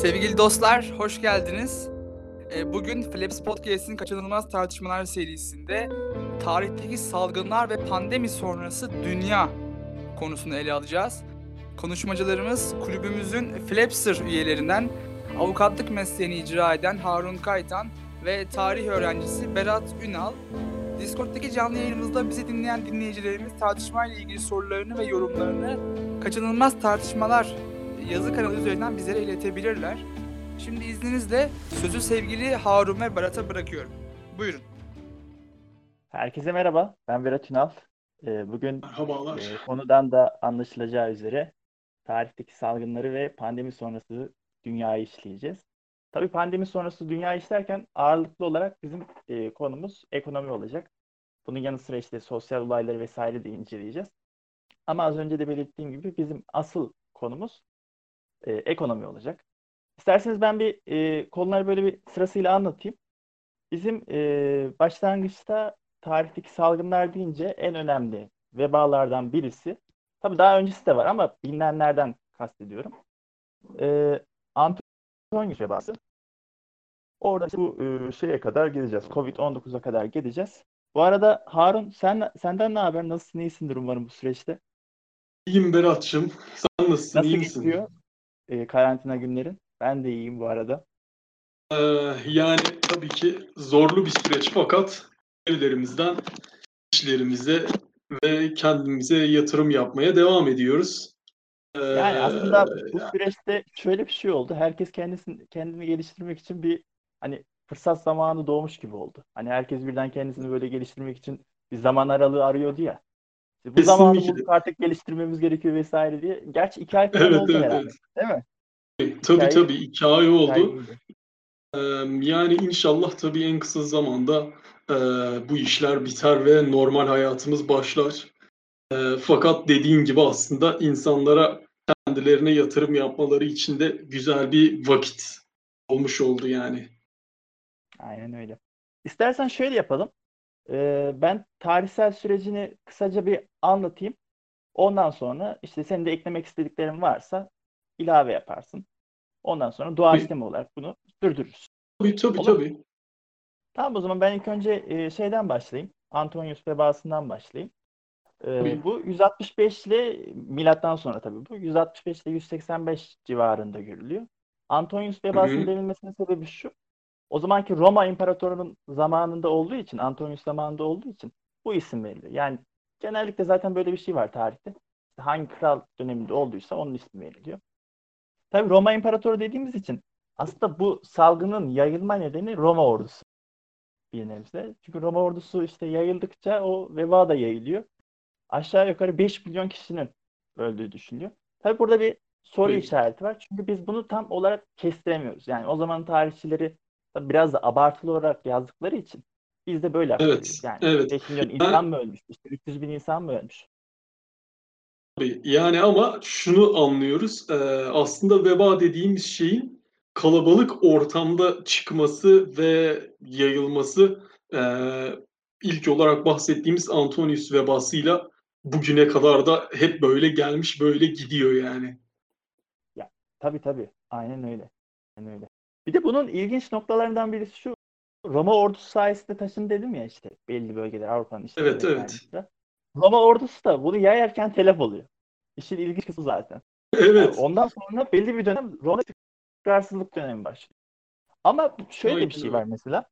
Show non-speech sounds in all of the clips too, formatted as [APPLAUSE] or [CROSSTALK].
Sevgili dostlar, hoş geldiniz. Ee, bugün Flaps Podcast'in kaçınılmaz tartışmalar serisinde tarihteki salgınlar ve pandemi sonrası dünya konusunu ele alacağız. Konuşmacılarımız kulübümüzün Flapser üyelerinden avukatlık mesleğini icra eden Harun Kaytan ve tarih öğrencisi Berat Ünal. Discord'daki canlı yayınımızda bizi dinleyen dinleyicilerimiz tartışmayla ilgili sorularını ve yorumlarını kaçınılmaz tartışmalar yazı kanalı üzerinden bizlere iletebilirler. Şimdi izninizle sözü sevgili Harun ve Berat'a bırakıyorum. Buyurun. Herkese merhaba. Ben Berat Ünal. Ee, bugün Merhabalar. e, konudan da anlaşılacağı üzere tarihteki salgınları ve pandemi sonrası dünyayı işleyeceğiz. Tabii pandemi sonrası dünya işlerken ağırlıklı olarak bizim e, konumuz ekonomi olacak. Bunun yanı sıra işte sosyal olayları vesaire de inceleyeceğiz. Ama az önce de belirttiğim gibi bizim asıl konumuz e, ekonomi olacak. İsterseniz ben bir e, konuları böyle bir sırasıyla anlatayım. Bizim e, başlangıçta tarihteki salgınlar deyince en önemli vebalardan birisi, tabii daha öncesi de var ama bilinenlerden kastediyorum. E, Antonius vebası. Orada işte bu e, şeye kadar geleceğiz. Covid-19'a kadar geleceğiz. Bu arada Harun sen senden ne haber? Nasılsın? İyisindir umarım bu süreçte. İyiyim Berat'cığım. Sen nasılsın? Nasıl İyi misin? geçiyor e, karantina günlerin? Ben de iyiyim bu arada. Ee, yani tabii ki zorlu bir süreç fakat evlerimizden işlerimize ve kendimize yatırım yapmaya devam ediyoruz. Ee, Yani aslında bu süreçte şöyle bir şey oldu. Herkes kendisini kendini geliştirmek için bir hani fırsat zamanı doğmuş gibi oldu. Hani herkes birden kendisini böyle geliştirmek için bir zaman aralığı arıyordu ya. İşte bu zamanı Kesinlikle. bulduk artık geliştirmemiz gerekiyor vesaire diye. Gerçi iki ay falan Evet, oldu evet, herhalde. evet. Değil mi? Tabii Hikaye- tabii iki ay oldu. Ee, yani inşallah tabii en kısa zamanda e, bu işler biter ve normal hayatımız başlar. E, fakat dediğin gibi aslında insanlara kendilerine yatırım yapmaları için de güzel bir vakit olmuş oldu yani. Aynen öyle. İstersen şöyle yapalım. Ee, ben tarihsel sürecini kısaca bir anlatayım. Ondan sonra işte senin de eklemek istediklerin varsa ilave yaparsın. Ondan sonra Tabii. doğaçlama olarak bunu sürdürürüz. Tabii tabii Olur. tabii. Tamam o zaman ben ilk önce e, şeyden başlayayım. Antonius vebasından başlayayım. E, bu 165 ile milattan sonra tabii bu 165 ile 185 civarında görülüyor. Antonius vebasının denilmesinin sebebi şu. O zamanki Roma İmparatorluğu'nun zamanında olduğu için, Antonius zamanında olduğu için bu isim veriliyor. Yani genellikle zaten böyle bir şey var tarihte. İşte hangi kral döneminde olduysa onun ismi veriliyor. Tabii Roma İmparatoru dediğimiz için aslında bu salgının yayılma nedeni Roma ordusu bir nebze. Çünkü Roma ordusu işte yayıldıkça o veba da yayılıyor. Aşağı yukarı 5 milyon kişinin öldüğü düşünülüyor. Tabii burada bir soru Evet. işareti var. Çünkü biz bunu tam olarak kestiremiyoruz. Yani o zaman tarihçileri tabii biraz da abartılı olarak yazdıkları için biz de böyle Evet, yapıyoruz. Yani evet. 5 milyon Ben- insan mı ölmüş? İşte 300 bin insan mı ölmüş? Tabii. Yani ama şunu anlıyoruz. e, aslında veba dediğimiz şeyin kalabalık ortamda çıkması ve yayılması e, ilk olarak bahsettiğimiz Antonius vebasıyla bugüne kadar da hep böyle gelmiş, böyle gidiyor yani. Tabii tabii. Aynen öyle. Aynen öyle. Bir de bunun ilginç noktalarından birisi şu. Roma ordusu sayesinde taşın dedim ya işte belli bölgeler Avrupa'nın işte Evet, evet. kaynaklar. Roma ordusu da bunu yayarken telef oluyor. İşin ilginç kısmı zaten. Yani Evet. ondan sonra belli bir dönem Roma istikrarsızlık dönemi başlıyor. Ama şöyle bir şey var mesela.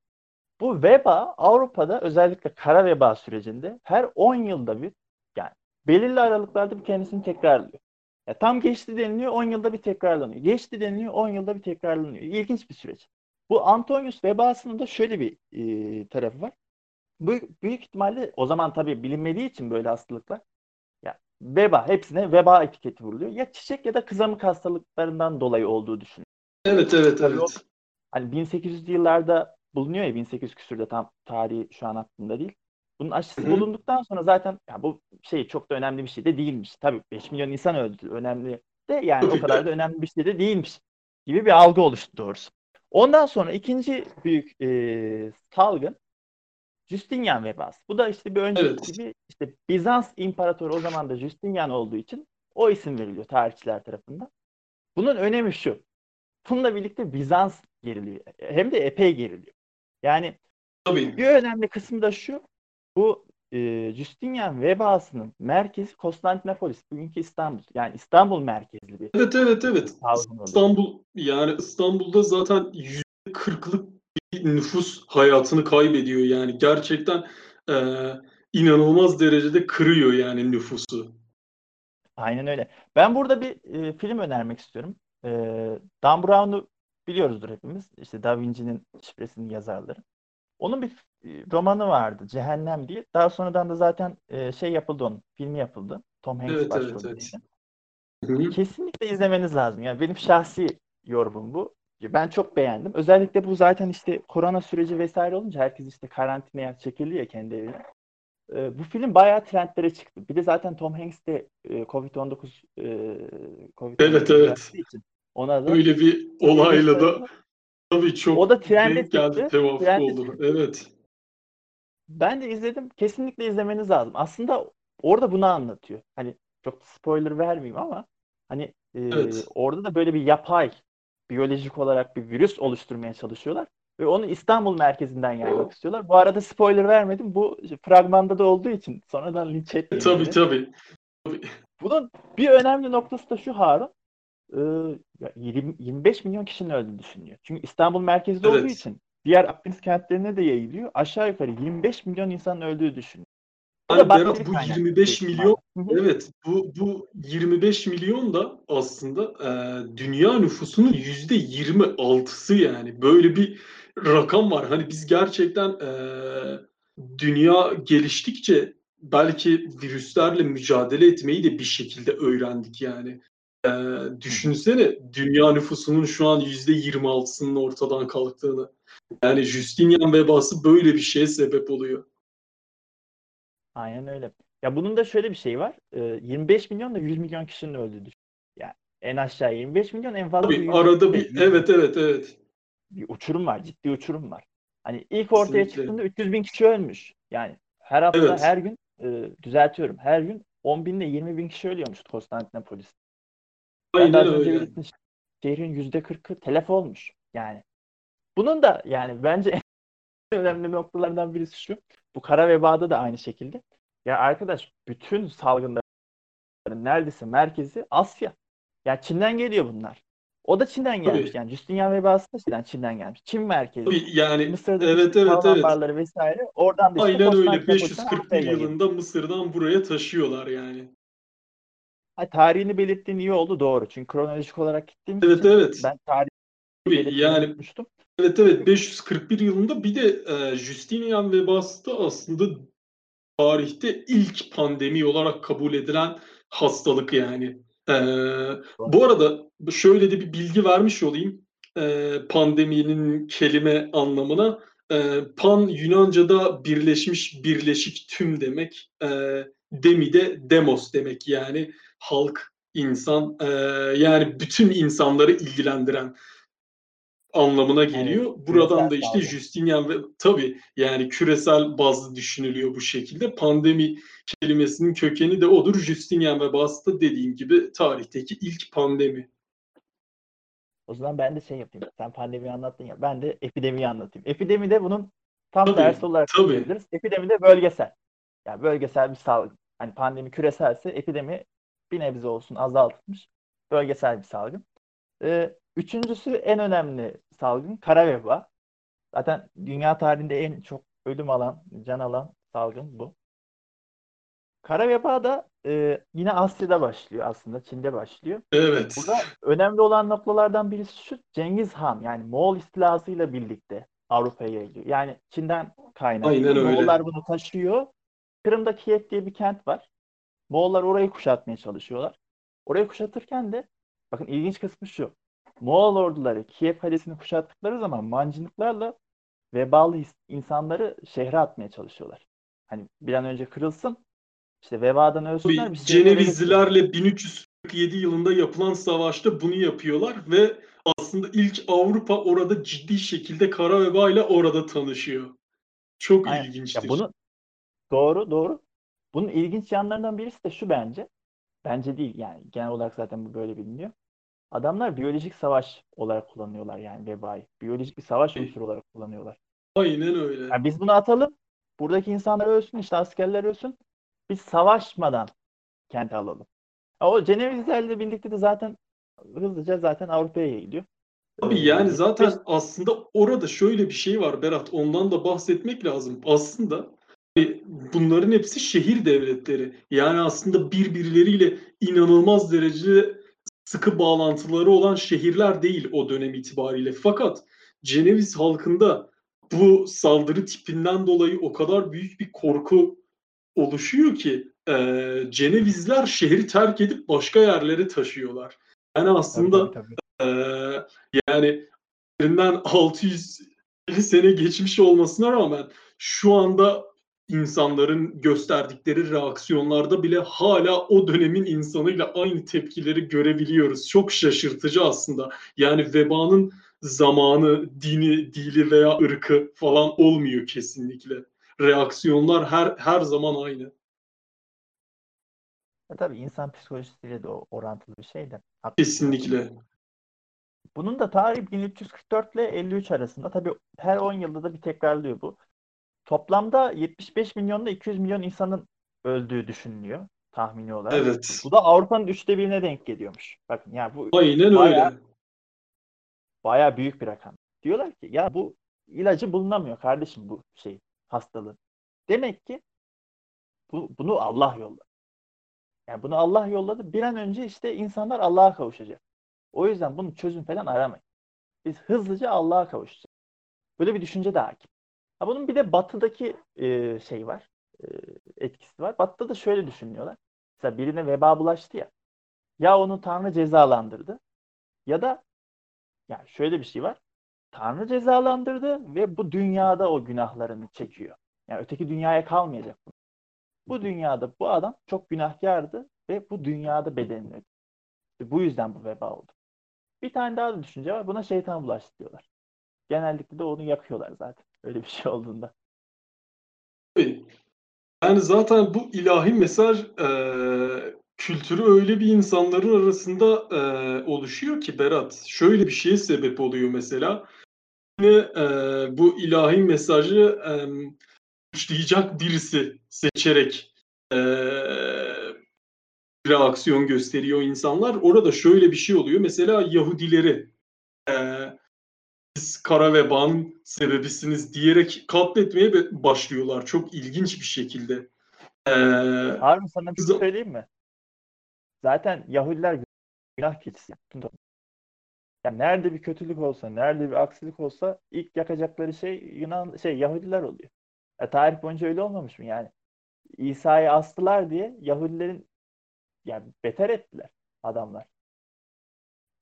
Bu veba Avrupa'da özellikle kara veba sürecinde her 10 yılda bir yani belirli aralıklarda bir kendisini tekrarlıyor. Ya tam geçti deniliyor 10 yılda bir tekrarlanıyor. Geçti deniliyor 10 yılda bir tekrarlanıyor. İlginç bir süreç. Bu Antonius vebasının da şöyle bir e, tarafı var. Bu büyük ihtimalle o zaman tabii bilinmediği için böyle hastalıklar ya veba hepsine veba etiketi vuruluyor. Ya çiçek ya da kızamık hastalıklarından dolayı olduğu düşünülüyor. Evet, evet, Tabii o- evet. Hani 1800'lü yıllarda bulunuyor ya 1800 küsürde tam tarihi şu an aklımda değil. Bunun aşısı bulunduktan sonra zaten ya bu şey çok da önemli bir şey de değilmiş. Tabii 5 milyon insan öldü. Önemli de yani o kadar da önemli bir şey de değilmiş gibi bir algı oluştu doğrusu. Ondan sonra ikinci büyük e, salgın Justinian vebası. Bu da işte bir önceki Evet. gibi işte Bizans imparatoru o zaman da Justinian olduğu için o isim veriliyor tarihçiler tarafından. Bunun önemi şu. bununla birlikte Bizans geriliyor. Hem de epey geriliyor. Yani Tabii. bir önemli kısmı da şu. Bu e, Justinian vebasının merkezi Konstantinopolis. Bugünkü İstanbul. Yani İstanbul merkezli bir Evet evet evet. İstanbul yani İstanbul'da zaten yüzde kırklık bir nüfus hayatını kaybediyor yani gerçekten eee, inanılmaz derecede kırıyor yani nüfusu. Aynen öyle. Ben burada bir e, film önermek istiyorum. E, Dan Brown'u biliyoruzdur hepimiz. İşte Da Vinci'nin şifresinin yazarları. Onun bir e, romanı vardı Cehennem diye. Daha sonradan da zaten e, şey yapıldı onun. Filmi yapıldı. Tom Hanks Evet, evet, başroldeydi. evet. Hı. Kesinlikle izlemeniz lazım. Yani benim şahsi yorumum bu. Ben çok beğendim. Özellikle bu zaten işte korona süreci vesaire olunca herkes işte karantinaya çekildi ya kendi evine. Ee, bu film bayağı trendlere çıktı. Bir de zaten Tom Hanks de e, Covid-19 e, COVID-19 Evet, evet. için ona da Öyle bir olayla da tabii çok O da trende denk geldi, tevafuk trende oldu. çıktı. Evet. Ben de izledim. Kesinlikle izlemeniz lazım. Aslında orada bunu anlatıyor. Hani çok spoiler vermeyeyim ama hani e, Evet. orada da böyle bir yapay biyolojik olarak bir virüs oluşturmaya çalışıyorlar ve onu İstanbul merkezinden yaymak istiyorlar. Bu arada spoiler vermedim. Bu fragmanda da olduğu için sonradan linç etmeyin Tabii beni. tabii. Bunun bir önemli noktası da şu Harun. E, ya 20 25 milyon kişinin öldüğünü düşünüyor. Çünkü İstanbul merkezde olduğu Evet. için diğer Akdeniz kentlerine de yayılıyor. Aşağı yukarı 25 milyon insanın öldüğü düşünüyor. Bakteri Berat bu kaynaklı 25 büyük milyon. Evet, bu bu 25 milyon da aslında e, dünya nüfusunun yüzde 26'sı yani böyle bir rakam var. Hani biz gerçekten e, dünya geliştikçe belki virüslerle mücadele etmeyi de bir şekilde öğrendik yani. E, düşünsene dünya nüfusunun şu an yüzde 26'sının ortadan kalktığını. Yani Justinian vebası böyle bir şeye sebep oluyor. Aynen öyle. Ya bunun da şöyle bir şey var. Ee, 25 milyon da 100 milyon kişinin öldüğü düşün. Yani en aşağı 25 milyon en fazla Tabii 100 arada bir 100 evet evet evet. bir uçurum var. Ciddi uçurum var. Hani ilk ortaya Kesinlikle. çıktığında 300 bin kişi ölmüş. Yani her hafta Evet. her gün e, düzeltiyorum. Her gün 10 bin ile 20 bin kişi ölüyormuş Konstantinopolis. Aynen önce öyle. belirttim, şehrin yüzde kırkı telef olmuş. Yani bunun da yani bence en [LAUGHS] önemli noktalardan birisi şu. Bu kara vebada da aynı şekilde. Ya arkadaş bütün salgınların neredeyse merkezi Asya. Ya Çin'den geliyor bunlar. O da Çin'den gelmiş. Tabii. Yani Justinian vebası da Çin'den, Çin'den gelmiş. Çin merkezi. Tabii yani Mısır'daki evet evet evet. barları vesaire oradan da işte Aynen öyle Konstantinopolis'ten 541 Avrupa'ya yayılıyor. yılında Mısır'dan buraya taşıyorlar yani. Ha, tarihini belirttiğin iyi oldu doğru. Çünkü kronolojik olarak gittiğimiz Evet için evet. ben tarihi Tabii belirtmeyi yani unutmuştum. evet evet 541 yılında bir de e, Justinian vebası da aslında tarihte ilk pandemi olarak kabul edilen hastalık yani. E, bu arada şöyle de bir bilgi vermiş olayım. E, pandeminin kelime anlamına. E, pan Yunanca'da birleşmiş, birleşik tüm demek. E, demi de demos demek yani halk, insan e, yani bütün insanları ilgilendiren anlamına geliyor. Evet, Buradan da işte salgın. Justinian ve tabii yani küresel bazlı düşünülüyor bu şekilde. Pandemi kelimesinin kökeni de odur. Justinian ve da dediğim gibi tarihteki ilk pandemi. O zaman ben de şey yapayım. Sen pandemiyi anlattın ya. Ben de epidemiyi anlatayım. Epidemi de bunun tam Tabii, tersi olarak tabii. Epidemi de bölgesel. Yani bölgesel bir salgın. Hani pandemi küreselse epidemi bir nebze olsun azaltılmış. Bölgesel bir salgın. Ee, üçüncüsü en önemli salgın kara veba. Zaten dünya tarihinde en çok ölüm alan, can alan salgın bu. Kara veba da e, yine Asya'da başlıyor aslında. Çin'de başlıyor. Evet. Burada önemli olan noktalardan birisi şu Cengiz Han yani Moğol istilasıyla birlikte Avrupa'ya yayılıyor. Yani Çin'den kaynaklı. Aynen öyle. Moğollar bunu taşıyor. Kırım'da Kiev diye bir kent var. Moğollar orayı kuşatmaya çalışıyorlar. Orayı kuşatırken de bakın ilginç kısmı şu. Moğol orduları Kiev kalesini kuşattıkları zaman mancınıklarla vebalı ins- insanları şehre atmaya çalışıyorlar. Hani bir an önce kırılsın. işte vebadan ölsünler. Bir. Cenevizlilerle 1347 yılında yapılan savaşta bunu yapıyorlar ve aslında ilk Avrupa orada ciddi şekilde kara veba ile orada tanışıyor. Çok Aynen. ilginçtir. Ya bunu doğru doğru. Bunun ilginç yanlarından birisi de şu bence. Bence değil yani genel olarak zaten bu böyle biliniyor. Adamlar biyolojik savaş olarak kullanıyorlar yani vebayı. Biyolojik bir savaş unsuru olarak kullanıyorlar. Aynen öyle. Yani biz bunu atalım. Buradaki insanlar ölsün, işte askerler ölsün. Biz savaşmadan kenti alalım. O Cenevizlerle birlikte de zaten hızlıca zaten Avrupa'ya. Tabii Ee, yani zaten aslında orada şöyle bir şey var Berat. Ondan da bahsetmek lazım. Aslında bunların hepsi şehir devletleri. Yani aslında birbirleriyle inanılmaz derecede sıkı bağlantıları olan şehirler değil o dönem itibariyle. Fakat Ceneviz halkında bu saldırı tipinden dolayı o kadar büyük bir korku oluşuyor ki e, Cenevizler şehri terk edip başka yerlere taşıyorlar. Yani Tabii, aslında tabii, tabii. ee, yani üzerinden 650 sene geçmiş olmasına rağmen şu anda insanların gösterdikleri reaksiyonlarda bile hala o dönemin insanıyla aynı tepkileri görebiliyoruz. Çok şaşırtıcı aslında. Yani vebanın zamanı, dini, dili veya ırkı falan olmuyor kesinlikle. Reaksiyonlar her her zaman aynı. Ya tabii insan psikolojisiyle de orantılı bir şey de. Kesinlikle. Bunun da tarihi 1344 ile 53 arasında. Tabii her 10 yılda da bir tekrarlıyor bu. Toplamda 75 milyonla 200 milyon insanın öldüğü düşünülüyor tahmini olarak. Evet. Bu da Avrupa'nın üçte birine denk geliyormuş. Bakın yani bu Aynen Bayağı- öyle. bayağı büyük bir rakam. Diyorlar ki ya bu ilacı bulunamıyor kardeşim bu şey hastalığın. Demek ki bu, bunu Allah yolladı. Yani bunu Allah yolladı. Bir an önce işte insanlar Allah'a kavuşacak. O yüzden bunun çözüm falan aramayın. Biz hızlıca Allah'a kavuşacağız. Böyle bir düşünce de hakim. Ha bunun bir de batıdaki e, şey var. e, etkisi var. Batıda da şöyle düşünüyorlar. Mesela birine veba bulaştı ya. Ya onu Tanrı cezalandırdı ya da yani şöyle bir şey var. Tanrı cezalandırdı ve bu dünyada o günahlarını çekiyor. Yani öteki dünyaya kalmayacak. bu. Bu dünyada bu adam çok günahkardı ve bu dünyada bedenini ödedi. İşte Bu yüzden bu veba oldu. Bir tane daha da düşünce var. Buna şeytan bulaştı diyorlar. Genellikle de onu yakıyorlar zaten. Öyle bir şey olduğunda. Yani zaten bu ilahi mesaj e, kültürü öyle bir insanların arasında e, oluşuyor ki Berat. Şöyle bir şeye sebep oluyor mesela. Yine e, bu ilahi mesajı e, suçlayacak birisi seçerek e, reaksiyon gösteriyor insanlar. Orada şöyle bir şey oluyor. Mesela Yahudileri e, siz kara vebanın sebebisiniz diyerek katletmeye başlıyorlar. Çok ilginç bir şekilde. Ee, Harun sana bir şey söyleyeyim mi? Zaten Yahudiler günah keçisi. Yani nerede bir kötülük olsa, nerede bir aksilik olsa ilk yakacakları şey Yunan şey Yahudiler oluyor. E, tarih boyunca öyle olmamış mı yani? İsa'yı astılar diye Yahudilerin yani beter ettiler adamlar.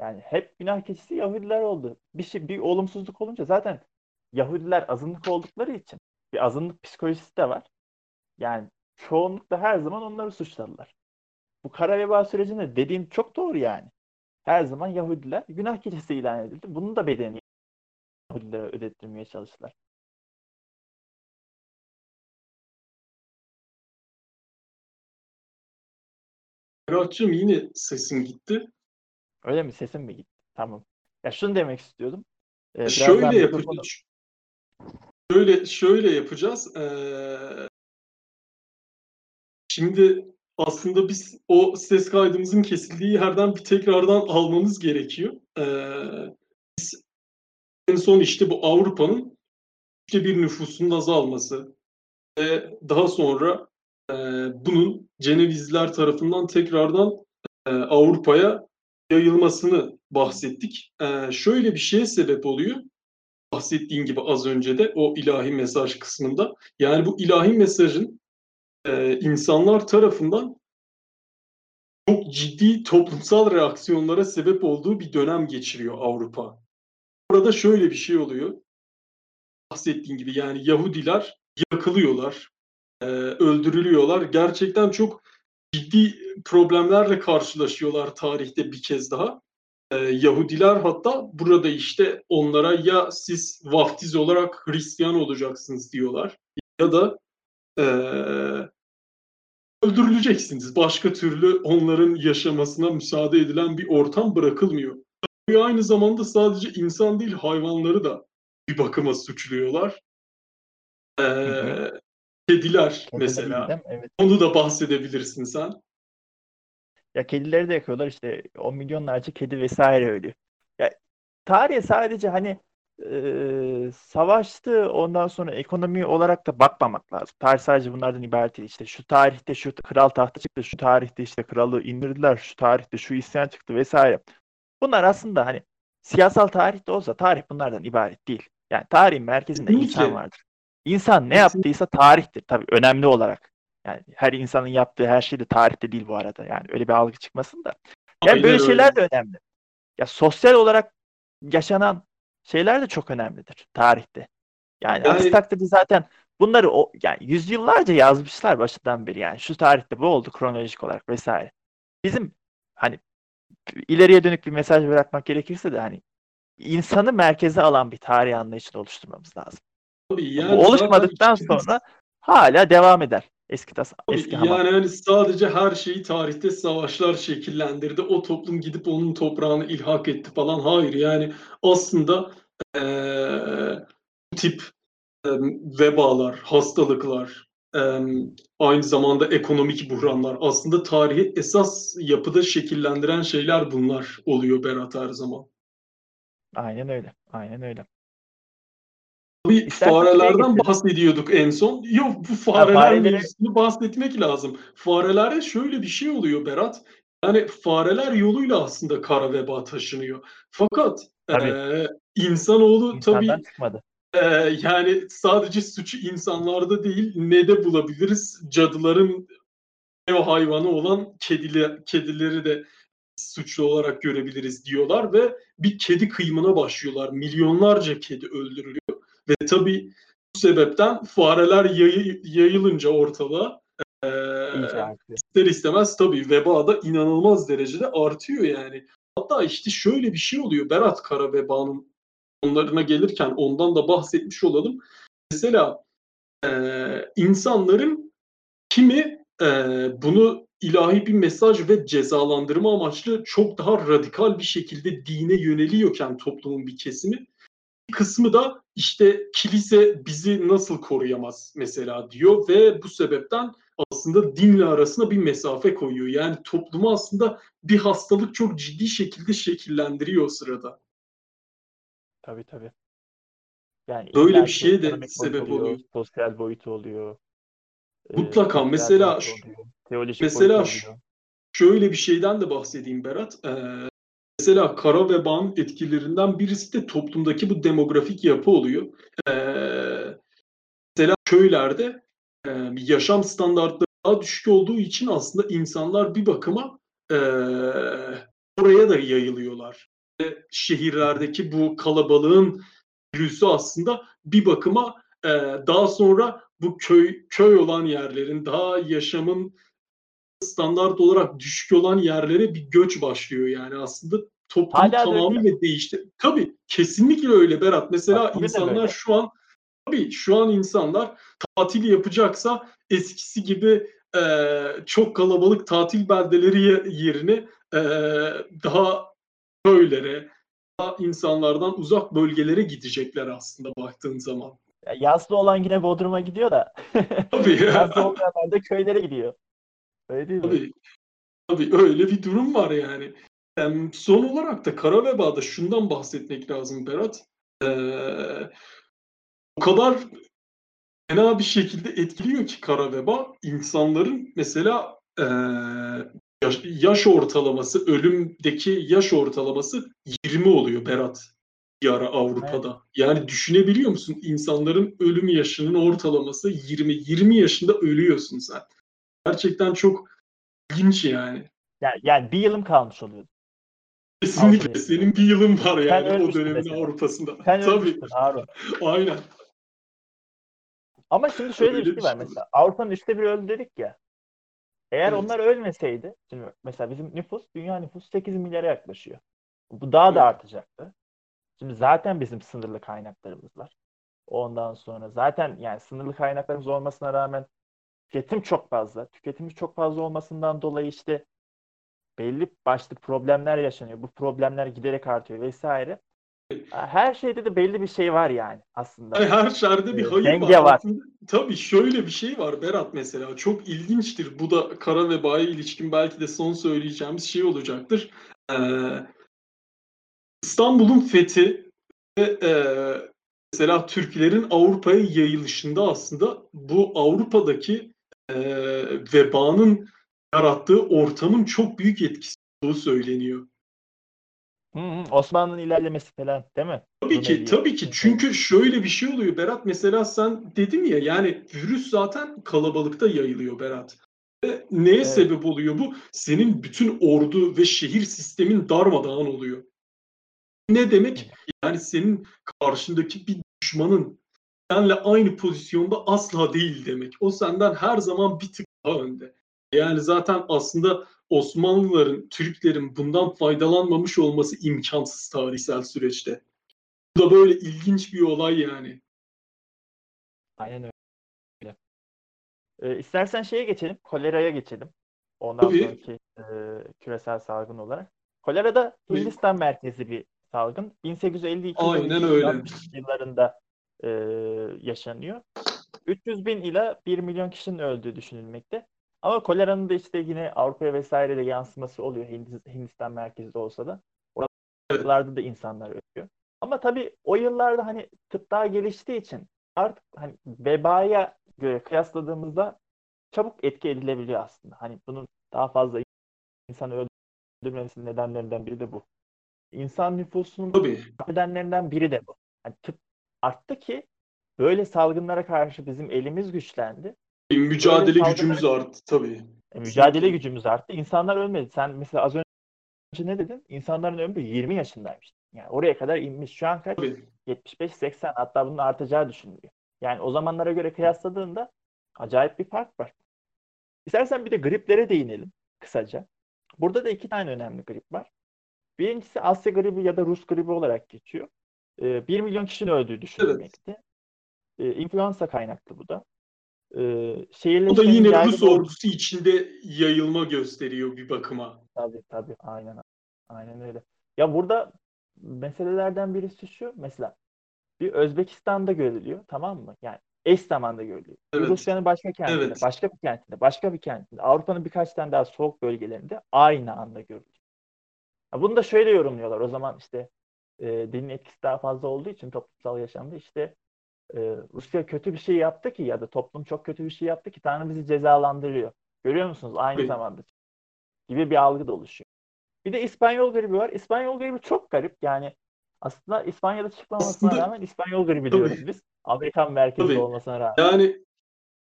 Yani hep günah keçisi Yahudiler oldu. Bir şey bir olumsuzluk olunca zaten Yahudiler azınlık oldukları için bir azınlık psikolojisi de var. Yani çoğunlukla her zaman onları suçladılar. Bu kara veba sürecinde dediğin çok doğru yani. Her zaman Yahudiler günah keçisi ilan edildi. Bunun da bedelini Yahudilere ödettirmeye çalıştılar. Berat'cığım yine sesin gitti. Öyle mi? Sesim mi gitti? Tamam. Ya şunu demek istiyordum. Ee, birazdan şöyle yapacağız. Şöyle şöyle yapacağız. Ee, şimdi aslında biz o ses kaydımızın kesildiği yerden bir tekrardan almamız gerekiyor. Ee, biz en son işte bu Avrupa'nın işte bir nüfusunun azalması ve daha sonra e, bunun Cenevizler tarafından tekrardan e, Avrupa'ya yayılmasını bahsettik. E, şöyle bir şeye sebep oluyor. Bahsettiğin gibi az önce de o ilahi mesaj kısmında. Yani bu ilahi mesajın e, insanlar tarafından çok ciddi toplumsal reaksiyonlara sebep olduğu bir dönem geçiriyor Avrupa. Burada şöyle bir şey oluyor. Bahsettiğin gibi yani Yahudiler yakılıyorlar, e, öldürülüyorlar. Gerçekten çok ciddi problemlerle karşılaşıyorlar tarihte bir kez daha. E, Yahudiler hatta burada işte onlara ya siz vaftiz olarak Hristiyan olacaksınız diyorlar ya da e, öldürüleceksiniz. Başka türlü onların yaşamasına müsaade edilen bir ortam bırakılmıyor. Tabii aynı zamanda sadece insan değil hayvanları da bir bakıma suçluyorlar. Ee, hı. Kediler mesela. Evet. Onu da bahsedebilirsin sen. Ya kedileri de yakıyorlar işte 10 milyonlarca kedi vesaire ölüyor. Ya tarihe sadece hani e, savaştı ondan sonra ekonomi olarak da bakmamak lazım. Tarih sadece bunlardan ibaret değil. İşte şu tarihte şu kral tahta çıktı, şu tarihte işte kralı indirdiler, şu tarihte şu isyan çıktı vesaire. Bunlar aslında hani siyasal tarih de olsa tarih bunlardan ibaret değil. Yani tarihin merkezinde Kesinlikle. insan vardır. İnsan ne yaptıysa tarihtir tabii önemli olarak. Yani her insanın yaptığı her şey de tarihte değil bu arada. Yani öyle bir algı çıkmasın da. Yani Aynen böyle öyle. şeyler de önemli. Ya sosyal olarak yaşanan şeyler de çok önemlidir tarihte. Yani, aksi Yani- takdirde zaten bunları o yani yüzyıllarca yazmışlar başından beri yani şu tarihte bu oldu kronolojik olarak vesaire. Bizim hani ileriye dönük bir mesaj bırakmak gerekirse de hani insanı merkeze alan bir tarih anlayışını oluşturmamız lazım. Yani oluşmadıktan zaten sonra hala devam eder. Eski tas eski hamam. yani hani sadece her şeyi tarihte savaşlar şekillendirdi. O toplum gidip onun toprağını ilhak etti falan. Hayır yani aslında bu tip em, vebalar, hastalıklar, em, aynı zamanda ekonomik buhranlar aslında tarihi esas yapıda şekillendiren şeyler bunlar oluyor Berat her zaman. Aynen öyle. Aynen öyle. Tabii İstersen farelerden bahsediyorduk en son. Yok bu fareler fareleri- mevzusunu bahsetmek lazım. Farelerde şöyle bir şey oluyor Berat. Yani fareler yoluyla aslında kara veba taşınıyor. Fakat Tabii. eee insanoğlu tabii İnsandan çıkmadı. eee, yani sadece suçu insanlarda değil ne de bulabiliriz? Cadıların ev hayvanı olan kediler, kedileri de suçlu olarak görebiliriz diyorlar ve bir kedi kıyımına başlıyorlar. Milyonlarca kedi öldürülüyor ve tabii bu sebepten fareler yayı- yayılınca ortalığa artıyor. ister istemez tabii veba da inanılmaz derecede artıyor yani. Hatta işte şöyle bir şey oluyor Berat Kara vebanın onlarına gelirken ondan da bahsetmiş olalım. Mesela eee, insanların kimi eee, bunu ilahi bir mesaj ve cezalandırma amaçlı çok daha radikal bir şekilde dine yöneliyorken toplumun bir kesimi kısmı da işte kilise bizi nasıl koruyamaz mesela diyor ve bu sebepten aslında dinle arasına bir mesafe koyuyor. Yani toplumu aslında bir hastalık çok ciddi şekilde şekillendiriyor o sırada. Tabii tabii. Yani Böyle bir şeye de sebep oluyor. Sosyal boyutu oluyor. e, Mutlaka. kültürel Mesela oluyor, mesela oluyor. Şöyle bir şeyden de bahsedeyim Berat. Ee, mesela kara vebanın etkilerinden birisi de toplumdaki bu demografik yapı oluyor. Ee, mesela köylerde e, yaşam standartları daha düşük olduğu için aslında insanlar bir bakıma e, oraya da yayılıyorlar. Ve şehirlerdeki bu kalabalığın virüsü aslında bir bakıma e, daha sonra bu köy köy olan yerlerin daha yaşamın standart olarak düşük olan yerlere bir göç başlıyor yani aslında toplum Hala tamamıyla değişti. Tabii kesinlikle öyle Berat. Mesela Bak, insanlar şu an tabii şu an insanlar tatil yapacaksa eskisi gibi e, çok kalabalık tatil beldeleri ye- yerine e, daha köylere, daha insanlardan uzak bölgelere gidecekler aslında baktığın zaman. Ya Yazlı olan yine Bodrum'a gidiyor da Tabii. [LAUGHS] yazlı olmayanlar da köylere gidiyor. Öyle değil mi? Tabii, tabii öyle bir durum var yani. Em, son olarak da kara vebada şundan bahsetmek lazım Berat. Ee, o kadar fena bir şekilde etkiliyor ki kara veba insanların mesela ee, yaş, yaş ortalaması, ölümdeki yaş ortalaması 20 oluyor Berat bir ara Avrupa'da. Yani düşünebiliyor musun? İnsanların ölüm yaşının ortalaması 20. 20 yaşında ölüyorsun sen. Gerçekten çok ilginç yani. Yani, yani bir yılım kalmış oluyor. Kesinlikle Avrupa'ya. senin bir yılın var Sen yani o dönemin mesela. Avrupa'sında. Sen Tabii, Harun. aynen. Ama şimdi şöyle Öyle bir bir şey var mesela. Avrupa'nın üçte biri öldü dedik ya. Eğer Evet. onlar ölmeseydi, şimdi mesela bizim nüfus, dünya nüfusu 8 milyara yaklaşıyor. Bu daha da Evet. artacaktı. Şimdi zaten bizim sınırlı kaynaklarımız var. Ondan sonra zaten yani sınırlı kaynaklarımız olmasına rağmen tüketim çok fazla. Tüketimi çok fazla olmasından dolayı işte belli başlı problemler yaşanıyor. Bu problemler giderek artıyor vesaire. Her şeyde de belli bir şey var yani aslında. Her şerde bir Ee, hayır denge var. var. Aslında, tabii şöyle bir şey var Berat mesela. Çok ilginçtir. Bu da kara vebaya ilişkin belki de son söyleyeceğimiz şey olacaktır. Ee, İstanbul'un fethi ve e, mesela Türklerin Avrupa'ya yayılışında aslında bu Avrupa'daki e, vebanın yarattığı ortamın çok büyük etkisi olduğu söyleniyor. Osmanlı'nın ilerlemesi falan değil mi? Tabii ki, tabii ki. yapıyor. Çünkü şöyle bir şey oluyor Berat. Mesela sen dedin ya yani virüs zaten kalabalıkta yayılıyor Berat. Ve neye Evet. sebep oluyor bu? Senin bütün ordu ve şehir sistemin darmadağın oluyor. Ne demek? Yani senin karşındaki bir düşmanın seninle aynı pozisyonda asla değil demek. O senden her zaman bir tık daha önde. Yani zaten aslında Osmanlıların, Türklerin bundan faydalanmamış olması imkansız tarihsel süreçte. Bu da böyle ilginç bir olay yani. Aynen öyle. Ee, istersen şeye geçelim. Koleraya geçelim. Ondan Tabii. sonraki e, küresel salgın olarak. Kolera da. Hindistan merkezli bir salgın. 1852 Aynen öyle. 1860 yıllarında e, yaşanıyor. 300 bin ila 1 milyon kişinin öldüğü düşünülmekte. Ama koleranın da işte yine Avrupa'ya vesaire de yansıması oluyor Hindis- Hindistan merkezli olsa da. Oralarda da insanlar ölüyor. Ama tabii o yıllarda hani tıp daha geliştiği için artık hani vebaya göre kıyasladığımızda çabuk etki edilebiliyor aslında. Hani bunun daha fazla insanı öldürmemesinin nedenlerinden biri de bu. İnsan nüfusunun Tabii. nedenlerinden biri de bu. Hani tıp arttı ki böyle salgınlara karşı bizim elimiz güçlendi. Mücadele salgınlar- gücümüz arttı tabii. E, mücadele gücümüz arttı. İnsanlar ölmedi. Sen mesela az önce ne dedin? İnsanların ömrü 20 yaşındaymış. Yani oraya kadar inmiş. Şu an kaç? Tabii. 75-80 hatta bunun artacağı düşünülüyor. Yani o zamanlara göre kıyasladığında acayip bir fark var. İstersen bir de griplere değinelim kısaca. Burada da iki tane önemli grip var. Birincisi Asya gribi ya da Rus gribi olarak geçiyor. Ee, 1 milyon kişinin öldüğü düşünülmekte. Ee, influenza kaynaklı bu da. Ee, O da şehirleşmenin yine Rus ordusu içinde yayılma gösteriyor bir bakıma. Tabii tabii aynen aynen öyle. Ya burada meselelerden birisi şu mesela bir Özbekistan'da görülüyor tamam mı? Yani eş zamanda görülüyor. Evet. Rusya'nın başka kentinde, Evet. başka bir kentinde, başka bir kentinde, Avrupa'nın birkaç tane daha soğuk bölgelerinde aynı anda görülüyor. Ya bunu da şöyle yorumluyorlar. O zaman işte e, dinin etkisi daha fazla olduğu için toplumsal yaşamda işte e, Rusya kötü bir şey yaptı ki ya da toplum çok kötü bir şey yaptı ki Tanrı bizi cezalandırıyor. Görüyor musunuz? Aynı Evet. zamanda gibi bir algı da oluşuyor. Bir de İspanyol gribi var. İspanyol gribi çok garip. Yani aslında İspanya'da çıkmamasına Aslında- rağmen İspanyol gribi Tabii. diyoruz biz. Amerikan merkezli Tabii. olmasına rağmen. Yani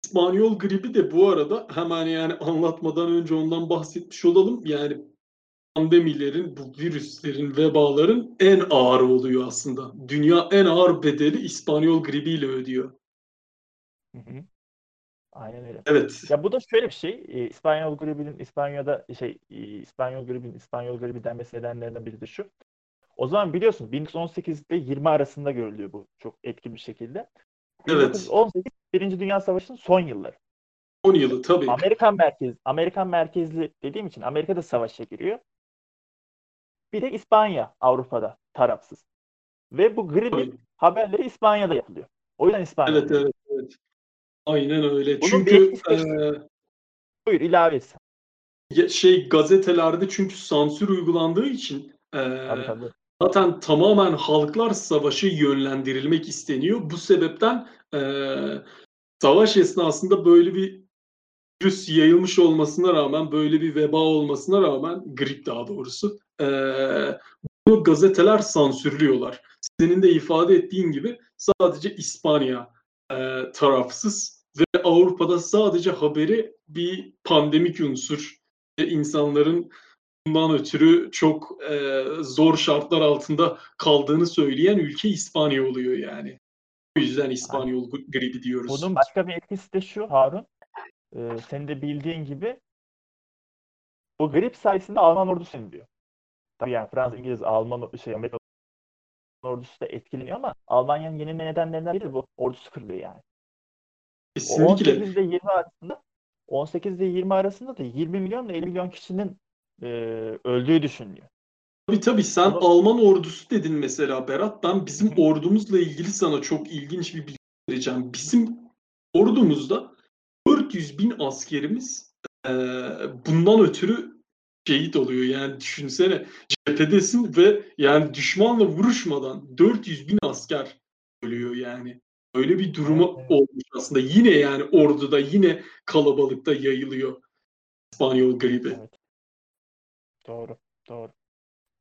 İspanyol gribi de bu arada hemen yani anlatmadan önce ondan bahsetmiş olalım. Yani pandemilerin, bu virüslerin, vebaların en ağır oluyor aslında. Dünya en ağır bedeli İspanyol gribiyle ödüyor. Hı hı. Aynen öyle. Evet. Ya bu da şöyle bir şey. e, İspanyol gribinin İspanya'da şey e, İspanyol gribinin İspanyol gribi denmesi nedenlerinden biri de şu. O zaman biliyorsun 1918 ile 20 arasında görülüyor bu çok etkin bir şekilde. Evet. 1918 Birinci Dünya Savaşı'nın son yılları. 10 yılı tabii. Amerikan merkez Amerikan merkezli dediğim için Amerika'da savaşa giriyor. Bir de İspanya Avrupa'da tarafsız. Ve bu Tabii. haberleri İspanya'da yapılıyor. O yüzden İspanya. Evet evet evet. Aynen öyle. Bunun Çünkü eee, Buyur ilave et. şey gazetelerde çünkü sansür uygulandığı için eee, Tabii tabii. Zaten tamamen halklar savaşı yönlendirilmek isteniyor. Bu sebepten eee, savaş esnasında böyle bir virüs yayılmış olmasına rağmen, böyle bir veba olmasına rağmen, grip daha doğrusu, eee, bunu gazeteler sansürlüyorlar. Senin de ifade ettiğin gibi sadece İspanya eee, tarafsız ve Avrupa'da sadece haberi bir pandemik unsur ve insanların bundan ötürü çok e, zor şartlar altında kaldığını söyleyen ülke İspanya oluyor yani. O yüzden İspanyol gribi diyoruz. Bunun başka bir etkisi de şu Harun. Ee, senin de bildiğin gibi bu grip sayesinde Alman ordusu iniliyor. Tabii yani Fransız, İngiliz, Alman, şey, Amerikan ordusu da etkileniyor ama Almanya'nın yenilme nedenlerinden biri bu ordusu kırılıyor yani. Kesinlikle. 18 ile 20 arasında 18 ile 20 arasında da 20 milyon ile 50 milyon kişinin e, öldüğü düşünülüyor. Tabii tabii sen Ama- Alman ordusu dedin mesela Berat. Ben bizim ordumuzla ilgili sana çok ilginç bir bilgi vereceğim. Bizim ordumuzda 400 bin askerimiz eee, bundan ötürü şehit oluyor. Yani düşünsene cephedesin ve yani düşmanla vuruşmadan 400 bin asker ölüyor yani. Öyle bir duruma evet. olmuş aslında. Yine yani orduda yine kalabalıkta yayılıyor İspanyol gribi. Evet. Doğru, doğru.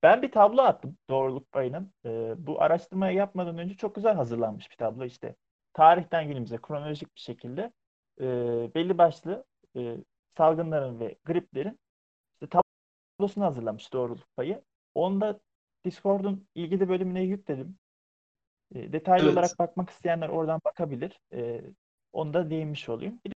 Ben bir tablo attım doğruluk payının. Ee, bu araştırmayı yapmadan önce çok güzel hazırlanmış bir tablo işte. Tarihten günümüze kronolojik bir şekilde e, belli başlı e, salgınların ve griplerin işte tablosunu hazırlamış doğruluk payı. Onu da Discord'un ilgili bölümüne yükledim. E, detaylı Evet. olarak bakmak isteyenler oradan bakabilir. E, onu da değinmiş olayım. Bir de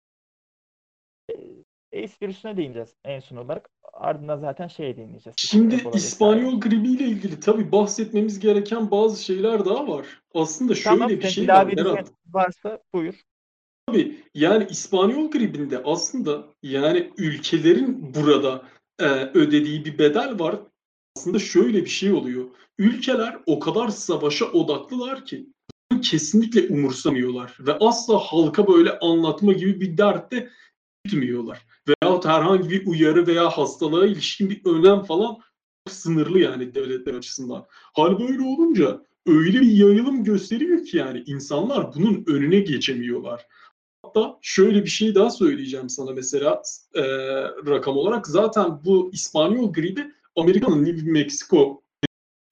e, AIDS virüsüne değineceğiz en son olarak. Ardından zaten şeye değineceğiz. Şimdi Ebola. İspanyol gribiyle ilgili tabii bahsetmemiz gereken bazı şeyler daha var. Aslında şöyle Tamam, bir şey var varsa buyur. Tabii yani İspanyol gribinde aslında yani ülkelerin burada e, ödediği bir bedel var. Aslında şöyle bir şey oluyor. Ülkeler o kadar savaşa odaklılar ki kesinlikle umursamıyorlar ve asla halka böyle anlatma gibi bir dertte gitmiyorlar. Veyahut herhangi bir uyarı veya hastalığa ilişkin bir önem falan sınırlı yani devletler açısından. Hal böyle olunca öyle bir yayılım gösteriyor ki yani insanlar bunun önüne geçemiyorlar. Hatta şöyle bir şey daha söyleyeceğim sana mesela e, rakam olarak. Zaten bu İspanyol gribi Amerika'nın New Mexico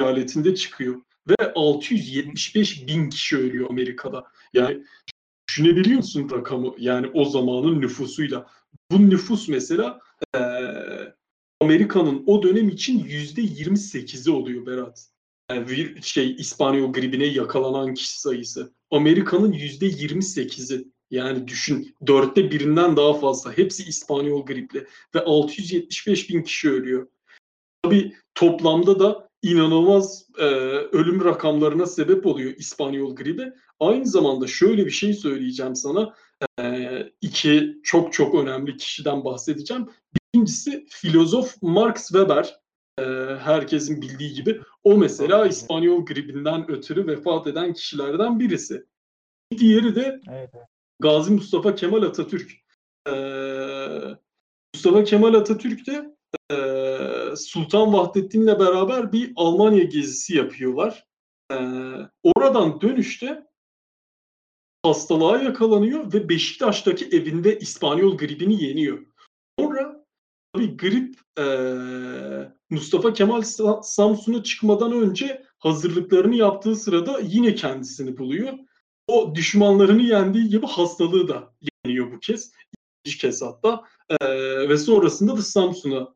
eyaletinde çıkıyor. Ve 675 bin kişi ölüyor Amerika'da. Yani düşünebiliyor musun rakamı? Yani o zamanın nüfusuyla. Bu nüfus mesela e, Amerika'nın o dönem için yüzde 28'i oluyor Berat. Yani bir şey İspanyol gribine yakalanan kişi sayısı. Amerika'nın yüzde 28'i. Yani düşün dörtte birinden daha fazla. Hepsi İspanyol griple. Ve 675 bin kişi ölüyor. Tabii toplamda da inanılmaz e, ölüm rakamlarına sebep oluyor İspanyol gribi. Aynı zamanda şöyle bir şey söyleyeceğim sana. E, iki çok çok önemli kişiden bahsedeceğim. Birincisi filozof Max Weber. E, herkesin bildiği gibi. O mesela İspanyol gribinden ötürü vefat eden kişilerden birisi. Diğeri de Evet, evet. Gazi Mustafa Kemal Atatürk. Ee, Mustafa Kemal Atatürk de e, Sultan Vahdettin'le beraber bir Almanya gezisi yapıyorlar. Ee, oradan dönüşte hastalığa yakalanıyor ve Beşiktaş'taki evinde İspanyol gribini yeniyor. Sonra tabii grip e, Mustafa Kemal Sa- Samsun'a çıkmadan önce hazırlıklarını yaptığı sırada yine kendisini buluyor o düşmanlarını yendiği gibi hastalığı da yeniyor bu kez. İkinci kez hatta. Ee, ve sonrasında da Samsun'a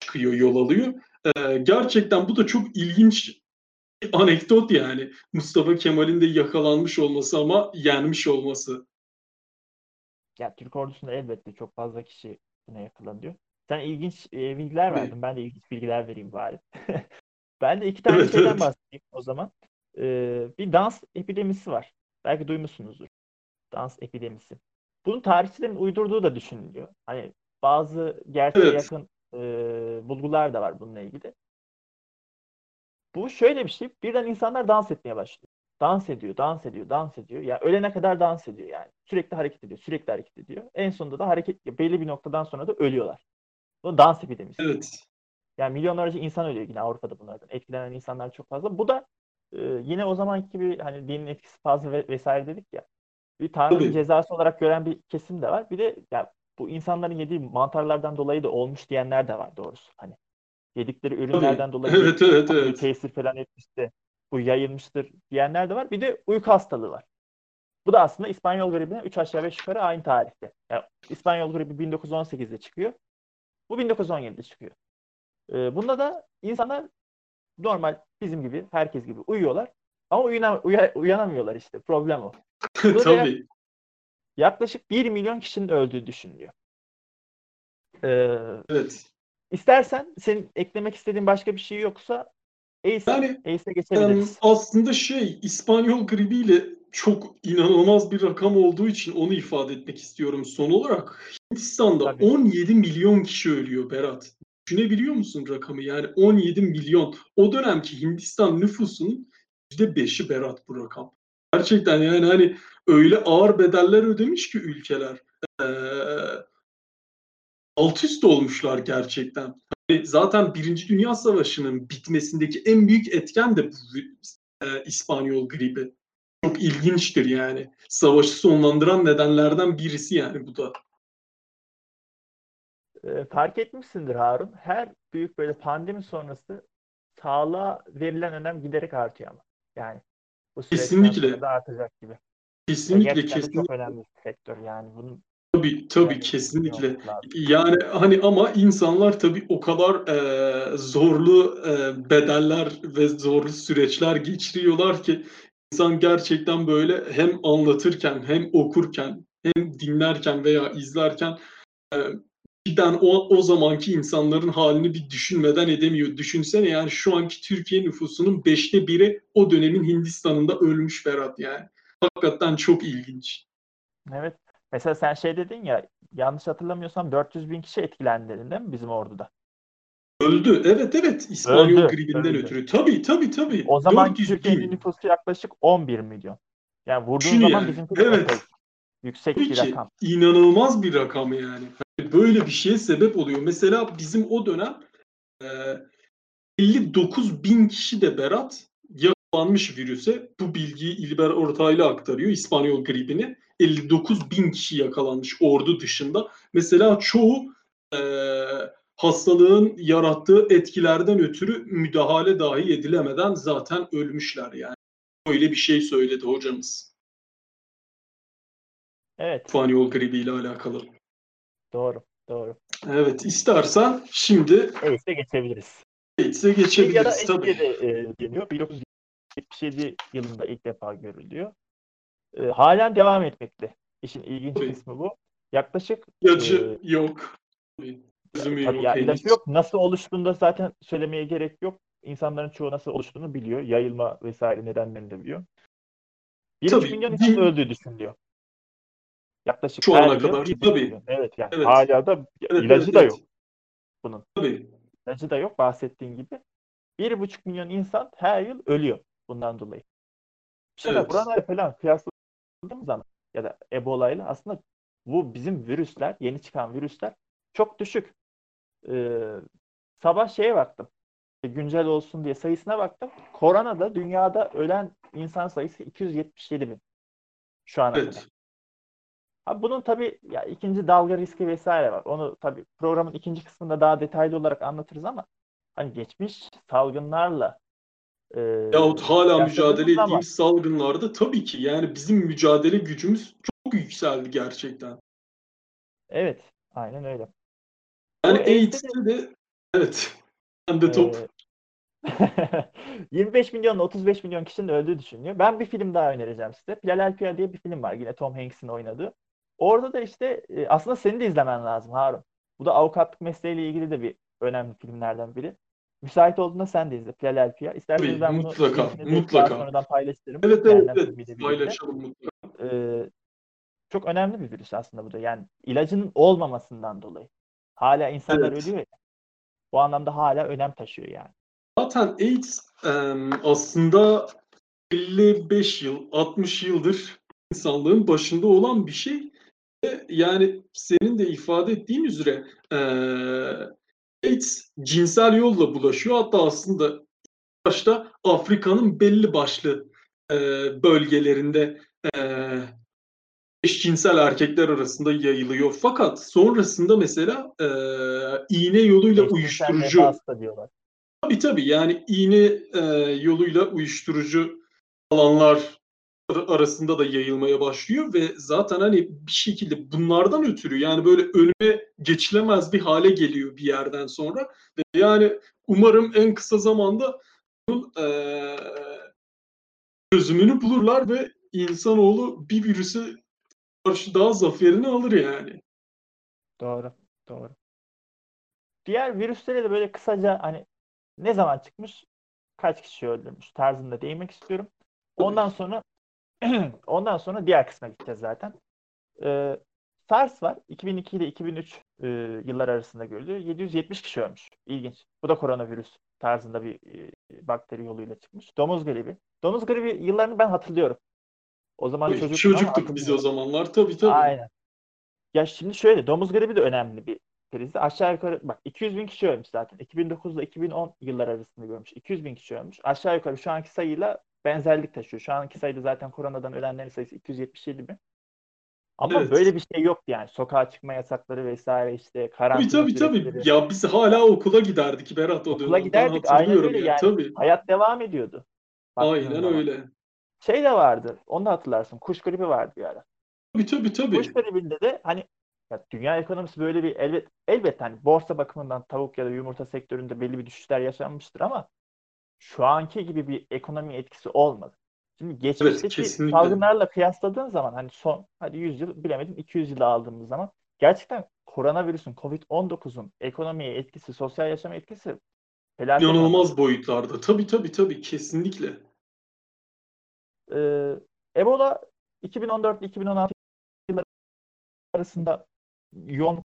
çıkıyor, yol alıyor. Ee, gerçekten bu da çok ilginç bir anekdot yani. Mustafa Kemal'in de yakalanmış olması ama yenmiş olması. Ya Türk ordusunda elbette çok fazla kişi buna yakalanıyor. Sen ilginç e, bilgiler verdin. Ben de ilginç bilgiler vereyim bari. [LAUGHS] ben de iki tane Evet, şeyden evet. bahsedeyim o zaman. Ee, bir dans epidemisi var. Belki duymuşsunuzdur. Dans epidemisi. Bunun tarihçilerin uydurduğu da düşünülüyor. Hani bazı gerçeğe Evet. yakın e, bulgular da var bununla ilgili. Bu şöyle bir şey. Birden insanlar dans etmeye başlıyor. Dans ediyor, dans ediyor, dans ediyor. Ya ölene kadar dans ediyor yani. Sürekli hareket ediyor, sürekli hareket ediyor. En sonunda da hareket belli bir noktadan sonra da ölüyorlar. Bu dans epidemisi. Evet. Yani milyonlarca insan ölüyor yine Avrupa'da bunlardan. Etkilenen insanlar çok fazla. Bu da e, yine o zamanki gibi hani dinin etkisi fazla ve vesaire dedik ya. Bir Tanrı'nın Tabii. cezası olarak gören bir kesim de var. Bir de ya bu insanların yediği mantarlardan dolayı da olmuş diyenler de var doğrusu. Hani yedikleri ürünlerden dolayı [LAUGHS] Evet evet evet. tesir falan etmişti. Bu yayılmıştır diyenler de var. Bir de uyku hastalığı var. Bu da aslında İspanyol gribine 3 aşağı 5 yukarı aynı tarihte. Yani İspanyol gribi 1918'de çıkıyor. Bu 1917'de çıkıyor. Ee, bunda da insanlar normal bizim gibi, herkes gibi uyuyorlar. Ama uyuna, uya- uyanamıyorlar işte. Problem o. [LAUGHS] Tabii. yaklaşık 1 milyon kişinin öldüğü düşünülüyor. Ee, Evet. istersen senin eklemek istediğin başka bir şey yoksa ACE, Yani Yani geçebiliriz. aslında şey İspanyol gribiyle çok inanılmaz bir rakam olduğu için onu ifade etmek istiyorum son olarak. Hindistan'da Tabii. 17 milyon kişi ölüyor Berat. Düşünebiliyor musun rakamı? Yani 17 milyon. O dönemki Hindistan nüfusunun %5'i Berat bu rakam. Gerçekten yani hani öyle ağır bedeller ödemiş ki ülkeler. Ee, alt üst olmuşlar gerçekten. Hani zaten Birinci Dünya Savaşı'nın bitmesindeki en büyük etken de bu e, İspanyol gribi. Çok ilginçtir yani. Savaşı sonlandıran nedenlerden birisi yani bu da. E, fark etmişsindir Harun. Her büyük böyle pandemi sonrası sağlığa verilen önem giderek artıyor ama. Yani bu Kesinlikle. da artacak gibi. Kesinlikle gerçekten de çok kesinlikle. önemli bir sektör yani. Bunun Tabii tabii önemli kesinlikle. Yani hani ama insanlar tabii o kadar e, zorlu e, bedeller ve zorlu süreçler geçiriyorlar ki insan gerçekten böyle hem anlatırken hem okurken hem dinlerken veya izlerken e, birden o, o zamanki insanların halini bir düşünmeden edemiyor. Düşünsene yani şu anki Türkiye nüfusunun beşte biri o dönemin Hindistan'ında ölmüş Berat yani. Hakikaten çok ilginç. Evet. Mesela sen şey dedin ya yanlış hatırlamıyorsam 400 bin kişi etkilendi değil mi bizim orduda? Öldü. Evet evet. İspanyol Öldü, gribinden öldü. ötürü. Tabii tabii tabii. O zaman 400 Türkiye'nin bin. nüfusu yaklaşık 11 milyon. Yani vurduğun Düşün zaman yani. bizimki de Evet. yüksek Tabii bir rakam. inanılmaz bir rakam yani. Hani Böyle bir şeye sebep oluyor. Mesela bizim o dönem e, 59 bin kişi de Berat yakalanmış virüse. Bu bilgiyi İlber Ortaylı aktarıyor. İspanyol gribini. 59 bin kişi yakalanmış ordu dışında. Mesela çoğu e, hastalığın yarattığı etkilerden ötürü müdahale dahi edilemeden zaten ölmüşler yani. Öyle bir şey söyledi hocamız. Evet, İspanyol gribiyle alakalı. Doğru, doğru. Evet, istersen şimdi AIDS'e geçebiliriz. AIDS'e Ya da geçebiliriz tabii. E, deniyor. 1977 yılında ilk defa görülüyor. E, halen devam etmekte. İşin ilginç Tabii. kısmı bu. Yaklaşık İlacı e, yok. Tabii yok ya ilacı yok. Nasıl oluştuğunu da zaten söylemeye gerek yok. İnsanların çoğu nasıl oluştuğunu biliyor. Yayılma vesaire nedenlerini de biliyor. 1,5 Tabii, milyon bin- insan öldüğü düşünülüyor. Yaklaşık Şu ana kadar, 1,5 tabii. Evet yani Evet. hala da Evet, ilacı evet, da evet. yok. bunun. Tabii. İlacı da yok bahsettiğin gibi. 1,5 milyon insan her yıl ölüyor bundan dolayı. Şimdi Evet. buralar falan kıyasladığımız zaman ya da Ebola ile aslında bu bizim virüsler, yeni çıkan virüsler çok düşük. Ee, sabah şeye baktım. Güncel olsun diye sayısına baktım. Koronada dünyada ölen insan sayısı 277 bin. Şu ana kadar. Ha, bunun tabii ya ikinci dalga riski vesaire var. Onu tabii programın ikinci kısmında daha detaylı olarak anlatırız ama hani geçmiş salgınlarla e, Yahut hala mücadele ettiğimiz salgınlarda tabii ki yani bizim mücadele gücümüz çok yükseldi gerçekten. Evet, aynen öyle. Yani AIDS'te de evet. Ben de top. Ee, 25 milyon 35 milyon kişinin öldüğü düşünülüyor. Ben bir film daha önereceğim size. Philadelphia diye bir film var. Yine Tom Hanks'in oynadığı. Orada da işte e, aslında senin de izlemen lazım Harun. Bu da avukatlık mesleğiyle ilgili de bir önemli filmlerden biri. Müsait olduğunda sen de izle Philadelphia. İsterseniz Tabii, ben bunu mutlaka, mutlaka. sonradan paylaştırırım. Evet evet evet. Paylaşalım mutlaka. Ee, çok önemli bir virüs aslında bu da. Yani ilacının olmamasından dolayı. Hala insanlar Evet. ölüyor ya. Bu anlamda hala önem taşıyor yani. Zaten AIDS aslında 55 yıl, 60 yıldır insanlığın başında olan bir şey. Yani senin de ifade ettiğin üzere eee, AIDS cinsel yolla bulaşıyor. Hatta aslında başta Afrika'nın belli başlı eee, bölgelerinde eşcinsel erkekler arasında yayılıyor. Fakat sonrasında mesela eee, iğne yoluyla Eşcinsel uyuşturucu hasta diyorlar. Tabii tabii yani iğne e, yoluyla uyuşturucu alanlar ar- arasında da yayılmaya başlıyor ve zaten hani bir şekilde bunlardan ötürü yani böyle önüne geçilemez bir hale geliyor bir yerden sonra. Ve yani umarım en kısa zamanda bunun e, çözümünü bulurlar ve insanoğlu bir virüse karşı daha zaferini alır yani. Doğru, doğru. Diğer virüslere de böyle kısaca hani ne zaman çıkmış, kaç kişi öldürmüş tarzında değinmek istiyorum. Ondan sonra [CLEARS THROAT] Ondan sonra diğer kısma gideceğiz zaten. Ee, SARS var. 2002 ile 2003 e, yıllar arasında görülüyor. 770 kişi ölmüş. İlginç. Bu da koronavirüs tarzında bir e, bakteri yoluyla çıkmış. Domuz gribi. Domuz gribi yıllarını ben hatırlıyorum. O zaman ama çocuktuk biz o zamanlar. Tabii tabii. Aynen. Ya şimdi şöyle domuz gribi de önemli bir krizdi. Aşağı yukarı bak 200 bin kişi ölmüş zaten. 2009 ile 2010 yıllar arasında görmüş. 200 bin kişi ölmüş. Aşağı yukarı şu anki sayıyla benzerlik taşıyor. Şu anki sayıda zaten koronadan ölenlerin sayısı 277 bin. Ama Evet. böyle bir şey yoktu yani. Sokağa çıkma yasakları vesaire işte Tabii karantina tabii tabii. süreçleri. Ya biz hala okula giderdik Berat o Okula giderdik, aynen öyle ya. yani. Tabii. Hayat devam ediyordu. Aynen zaman. öyle. Şey de vardı. Onu da hatırlarsın. Kuş gribi vardı bir ara. Tabii tabii tabii. Kuş gribinde de hani ya dünya ekonomisi böyle bir elbet elbet hani borsa bakımından tavuk ya da yumurta sektöründe belli bir düşüşler yaşanmıştır ama şu anki gibi bir ekonomi etkisi olmadı. Şimdi geçmişteki kesinlikle. salgınlarla kıyasladığın zaman hani son hadi 100 yıl bilemedim 200 yılı aldığımız zaman gerçekten koronavirüsün Covid-19'un ekonomiye etkisi, sosyal yaşama etkisi felaket. İnanılmaz boyutlarda. Tabii tabii tabii. Kesinlikle. Ee, Ebola 2014 2016 yılları arasında yoğun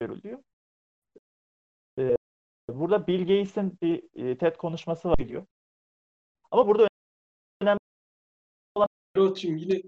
görülüyor. Ee, burada Bill Gates'in bir e, TED konuşması var diyor. Ama burada Berat'cığım yine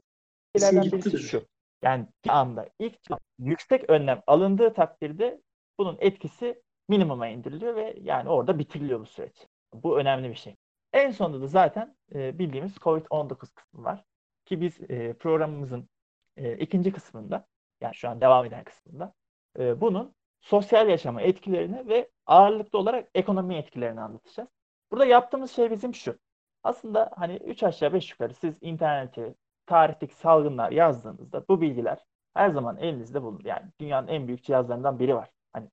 şeylerden birisi şu. Yani bir anda ilk yüksek önlem alındığı takdirde bunun etkisi minimuma indiriliyor ve yani orada bitiriliyor bu süreç. Bu önemli bir şey. En sonunda da zaten e, bildiğimiz COVID-19 kısmı var. Ki biz e, programımızın e, ikinci kısmında yani şu an devam eden kısmında e, bunun sosyal yaşama etkilerini ve ağırlıklı olarak ekonomi etkilerini anlatacağız. Burada yaptığımız şey bizim şu. Aslında hani 3 aşağı 5 yukarı siz internete tarihteki salgınlar yazdığınızda bu bilgiler her zaman elinizde bulunur. Yani dünyanın en büyük cihazlarından biri var. Hani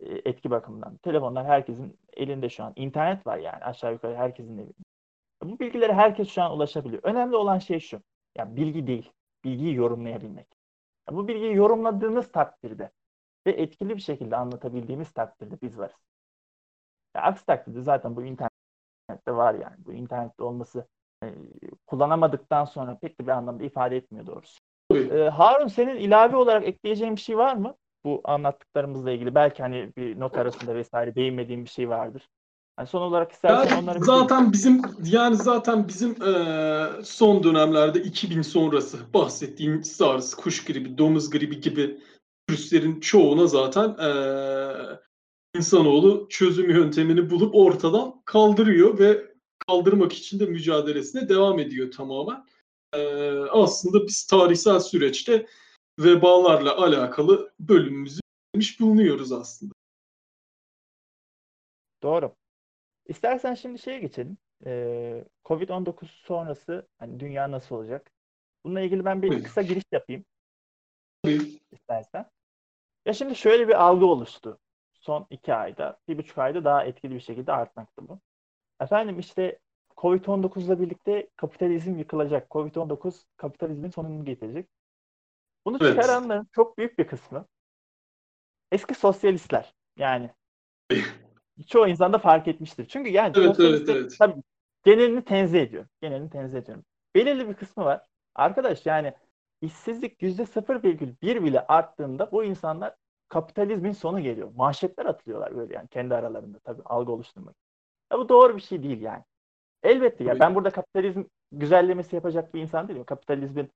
e, etki bakımından. Telefonlar herkesin elinde şu an. İnternet var yani aşağı yukarı herkesin elinde. Bu bilgilere herkes şu an ulaşabiliyor. Önemli olan şey şu. Yani bilgi değil. Bilgiyi yorumlayabilmek. Ya bu bilgiyi yorumladığınız takdirde ve etkili bir şekilde anlatabildiğimiz takdirde biz varız. Ya aksi takdirde zaten bu internette var yani. Bu internette olması e, kullanamadıktan sonra pek de bir anlamda ifade etmiyor doğrusu. Ee, Harun senin ilave olarak ekleyeceğin bir şey var mı? Bu anlattıklarımızla ilgili belki hani bir not arasında vesaire değinmediğin bir şey vardır. Hani son olarak istersen Yani onları bir zaten bizim yani zaten bizim eee, son dönemlerde 2000 sonrası bahsettiğim SARS, kuş gribi, domuz gribi gibi virüslerin çoğuna zaten eee, insanoğlu çözüm yöntemini bulup ortadan kaldırıyor ve kaldırmak için de mücadelesine devam ediyor tamamen. Eee, aslında biz tarihsel süreçte vebalarla alakalı bölümümüzü yapmış bulunuyoruz aslında. Doğru. İstersen şimdi şeye geçelim. Ee, Covid-19 sonrası hani dünya nasıl olacak? Bununla ilgili ben bir kısa giriş yapayım istersen. Ya şimdi şöyle bir algı oluştu. Son iki ayda, bir buçuk ayda daha etkili bir şekilde artmakta bu. Efendim işte Covid-19 ile birlikte kapitalizm yıkılacak. Covid-19 kapitalizmin sonunu getirecek. Bunu Evet. çıkaranların çok büyük bir kısmı eski sosyalistler. Yani [LAUGHS] çoğu insan da fark etmiştir. Çünkü yani Evet, evet, evet. tabii genelini tenzih ediyor. Genelini tenzih ediyorum. Belirli bir kısmı var. Arkadaş yani işsizlik yüzde 0,1 bile arttığında bu insanlar kapitalizmin sonu geliyor. Manşetler atılıyorlar böyle yani kendi aralarında tabii algı oluşturmak. Ya bu doğru bir şey değil yani. Elbette ya ben burada kapitalizm güzellemesi yapacak bir insan değilim. Kapitalizmin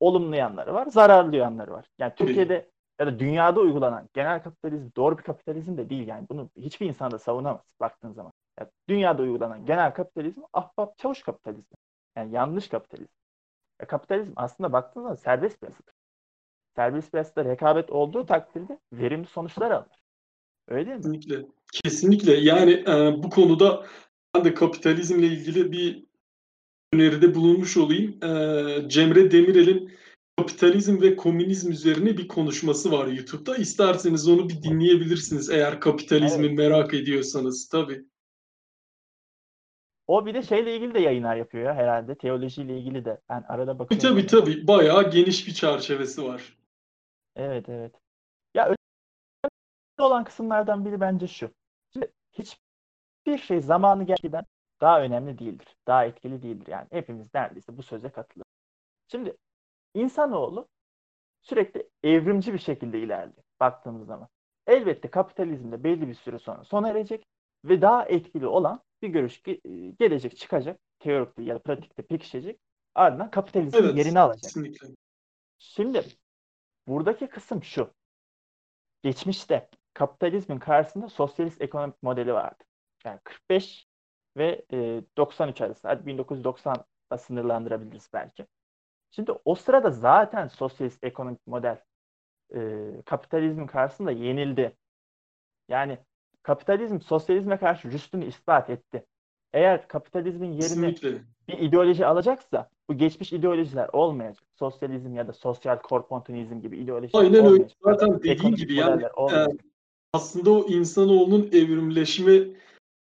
olumlu yanları var, zararlı yanları var. Yani. Türkiye'de ya da dünyada uygulanan genel kapitalizm doğru bir kapitalizm de değil yani. Bunu hiçbir insan da savunamaz baktığın zaman. Ya dünyada uygulanan genel kapitalizm ahbap çavuş kapitalizmi. Yani yanlış kapitalizm. Ya kapitalizm aslında baktığın zaman serbest piyasadır. Serbest piyasada rekabet olduğu takdirde verimli sonuçlar alınır. Öyle değil mi? Kesinlikle. Kesinlikle. Yani e, bu konuda ben de kapitalizmle ilgili bir öneride bulunmuş olayım. E, Cemre Demirel'in kapitalizm ve komünizm üzerine bir konuşması var YouTube'da. İsterseniz onu bir dinleyebilirsiniz eğer kapitalizmi Evet. merak ediyorsanız tabii. O bir de şeyle ilgili de yayınlar yapıyor ya herhalde. Teolojiyle ilgili de. Ben arada Tabii bakıyorum. tabii tabii. Bayağı geniş bir çerçevesi var. Evet evet. Ya önemli olan kısımlardan biri bence şu. Şimdi hiçbir şey zamanı gerçekten daha önemli değildir. Daha etkili değildir. Yani hepimiz neredeyse bu söze katılıyoruz. Şimdi insanoğlu sürekli evrimci bir şekilde ilerliyor baktığımız zaman. Elbette kapitalizmde belli bir süre sonra sona erecek ve daha etkili olan bir görüş ge- gelecek çıkacak. Teorikte ya da pratikte pekişecek. Ardından kapitalizmin Evet, yerini alacak. kesinlikle. Şimdi buradaki kısım şu. Geçmişte kapitalizmin karşısında sosyalist ekonomik modeli vardı. Yani 45 ve e, 93 arası. Hadi 1990'la sınırlandırabiliriz belki. Şimdi o sırada zaten sosyalist ekonomik model e, kapitalizmin karşısında yenildi. Yani kapitalizm sosyalizme karşı rüştünü ispat etti. Eğer kapitalizmin yerini Kesinlikle. bir ideoloji alacaksa bu geçmiş ideolojiler olmayacak. Sosyalizm ya da sosyal korpontanizm gibi ideolojiler Aynen öyle. olmayacak. Zaten dediğin Ekonomik gibi yani modeller olmayacak. aslında o insanoğlunun evrimleşme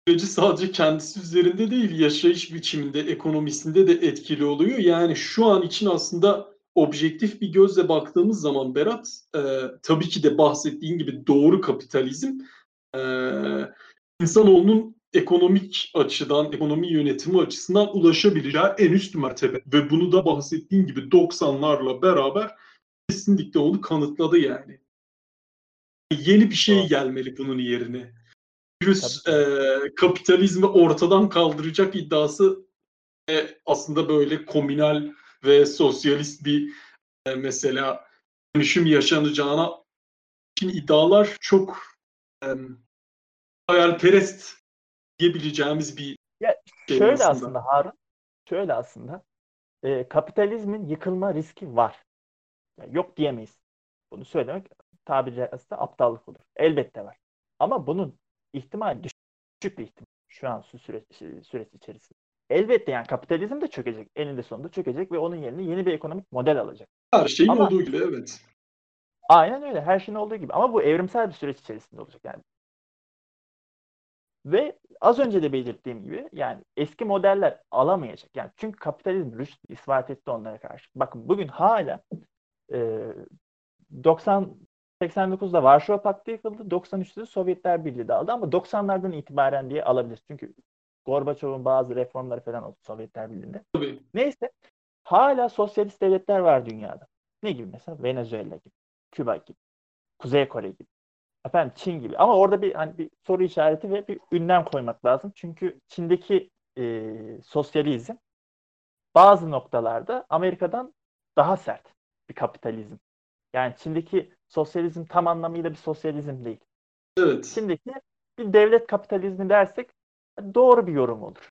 süreci sadece kendisi üzerinde değil, yaşayış biçiminde, ekonomisinde de etkili oluyor. Yani şu an için aslında objektif bir gözle baktığımız zaman Berat, e, tabii ki de bahsettiğin gibi doğru kapitalizm e, insanoğlunun ekonomik açıdan, ekonomi yönetimi açısından ulaşabileceği en üst mertebe. Ve bunu da bahsettiğin gibi 90'larla beraber kesinlikle onu kanıtladı yani. Yeni bir şey gelmeli bunun yerine. Virüs e, kapitalizmi ortadan kaldıracak iddiası e, aslında böyle komünal ve sosyalist bir e, mesela dönüşüm yaşanacağına için iddialar çok e, hayalperest diyebileceğimiz bir Ya şey şöyle aslında. aslında Harun, şöyle aslında e, kapitalizmin yıkılma riski var. Ya yok diyemeyiz. Bunu söylemek tabiri caizse aptallık olur. Elbette var. Ama bunun ihtimali düş- düşük bir ihtimal şu an süreç, süreç içerisinde. Elbette yani kapitalizm de çökecek. Eninde sonunda çökecek ve onun yerine yeni bir ekonomik model alacak. Her şeyin Ama- olduğu gibi evet. Aynen öyle. Her şeyin olduğu gibi. Ama bu evrimsel bir süreç içerisinde olacak yani. Ve az önce de belirttiğim gibi yani eski modeller alamayacak. Yani çünkü kapitalizm rüşt ispat etti onlara karşı. Bakın bugün hala e, 90 89'da Varşova Paktı yıkıldı. 93'te de Sovyetler Birliği dağıldı ama 90'lardan itibaren diye alabiliriz. Çünkü Gorbaçov'un bazı reformları falan oldu Sovyetler Birliği'nde. Tabii. Neyse hala sosyalist devletler var dünyada. Ne gibi mesela? Venezuela gibi, Küba gibi, Kuzey Kore gibi. Efendim Çin gibi. Ama orada bir hani bir soru işareti ve bir ünlem koymak lazım. Çünkü Çin'deki e, sosyalizm bazı noktalarda Amerika'dan daha sert bir kapitalizm. Yani Çin'deki sosyalizm tam anlamıyla bir sosyalizm değil. Evet. Çin'deki bir devlet kapitalizmi dersek doğru bir yorum olur.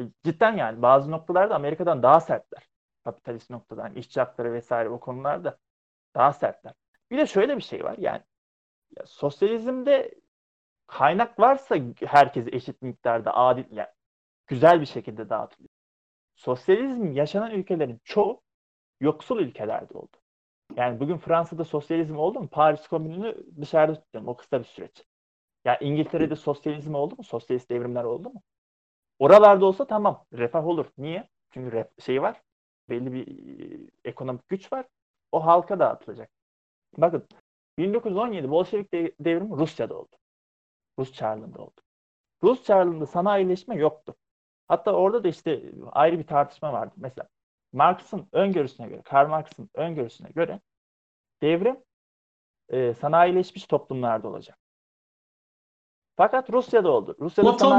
E, Cidden yani bazı noktalarda Amerika'dan daha sertler. Kapitalist noktadan, işçi hakları vesaire o konularda daha sertler. Bir de şöyle bir şey var yani ya sosyalizmde kaynak varsa herkese eşit miktarda adil yani güzel bir şekilde dağıtılıyor. Sosyalizm yaşanan ülkelerin çoğu yoksul ülkelerde oldu. Yani bugün Fransa'da sosyalizm oldu mu? Paris Komünü'nü dışarıda tutuyorum. O kısa bir süreç. Ya İngiltere'de sosyalizm oldu mu? Sosyalist devrimler oldu mu? Oralarda olsa tamam. Refah olur. Niye? Çünkü ref- şey var. Belli bir ekonomik güç var. O halka dağıtılacak. Bakın 1917 Bolşevik de- devrimi Rusya'da oldu. Rus Çarlığı'nda oldu. Rus Çarlığı'nda sanayileşme yoktu. Hatta orada da işte ayrı bir tartışma vardı. Mesela Marx'ın öngörüsüne göre, Karl Marx'ın öngörüsüne göre devrim e, sanayileşmiş toplumlarda olacak. Fakat Rusya'da oldu. Rusya'da Ama tam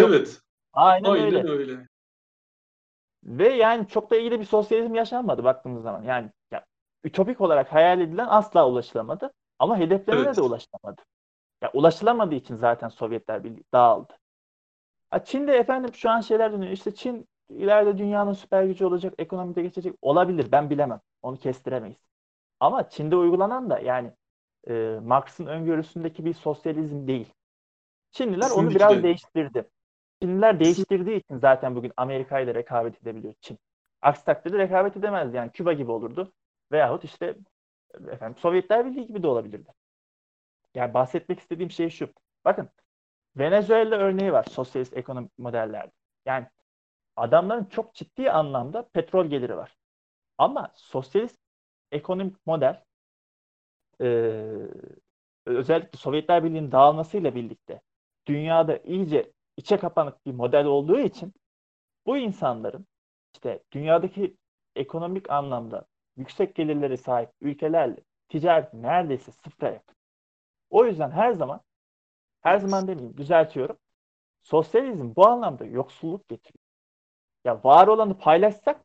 yok. Evet. Aynen, Aynen öyle. öyle. Ve yani çok da iyi de bir sosyalizm yaşanmadı baktığımız zaman. Yani ya, ütopik olarak hayal edilen asla ulaşılamadı. Ama hedeflerine Evet. de ulaşılamadı. Ya, ulaşılamadığı için zaten Sovyetler Birliği dağıldı. Ha, Çin'de efendim şu an şeyler dönüyor. İşte Çin ileride dünyanın süper gücü olacak, ekonomide geçecek. Olabilir ben bilemem. Onu kestiremeyiz. Ama Çin'de uygulanan da yani e, Marx'ın öngörüsündeki bir sosyalizm değil. Çinliler onu biraz Kesinlikle. değiştirdi. Çinliler değiştirdiği için zaten bugün Amerika ile rekabet edebiliyor Çin. Aksi takdirde rekabet edemezdi. Yani Küba gibi olurdu. Veyahut işte efendim Sovyetler Birliği gibi de olabilirdi. Yani bahsetmek istediğim şey şu. Bakın Venezuela örneği var sosyalist ekonomik modellerde. Yani adamların çok ciddi anlamda petrol geliri var. Ama sosyalist ekonomik model e, özellikle Sovyetler Birliği'nin dağılmasıyla birlikte dünyada iyice içe kapanık bir model olduğu için bu insanların işte dünyadaki ekonomik anlamda yüksek gelirlere sahip ülkelerle ticaret neredeyse sıfıra yakın. O yüzden her zaman her zaman demeyeyim düzeltiyorum. Sosyalizm bu anlamda yoksulluk getiriyor. Ya var olanı paylaşsak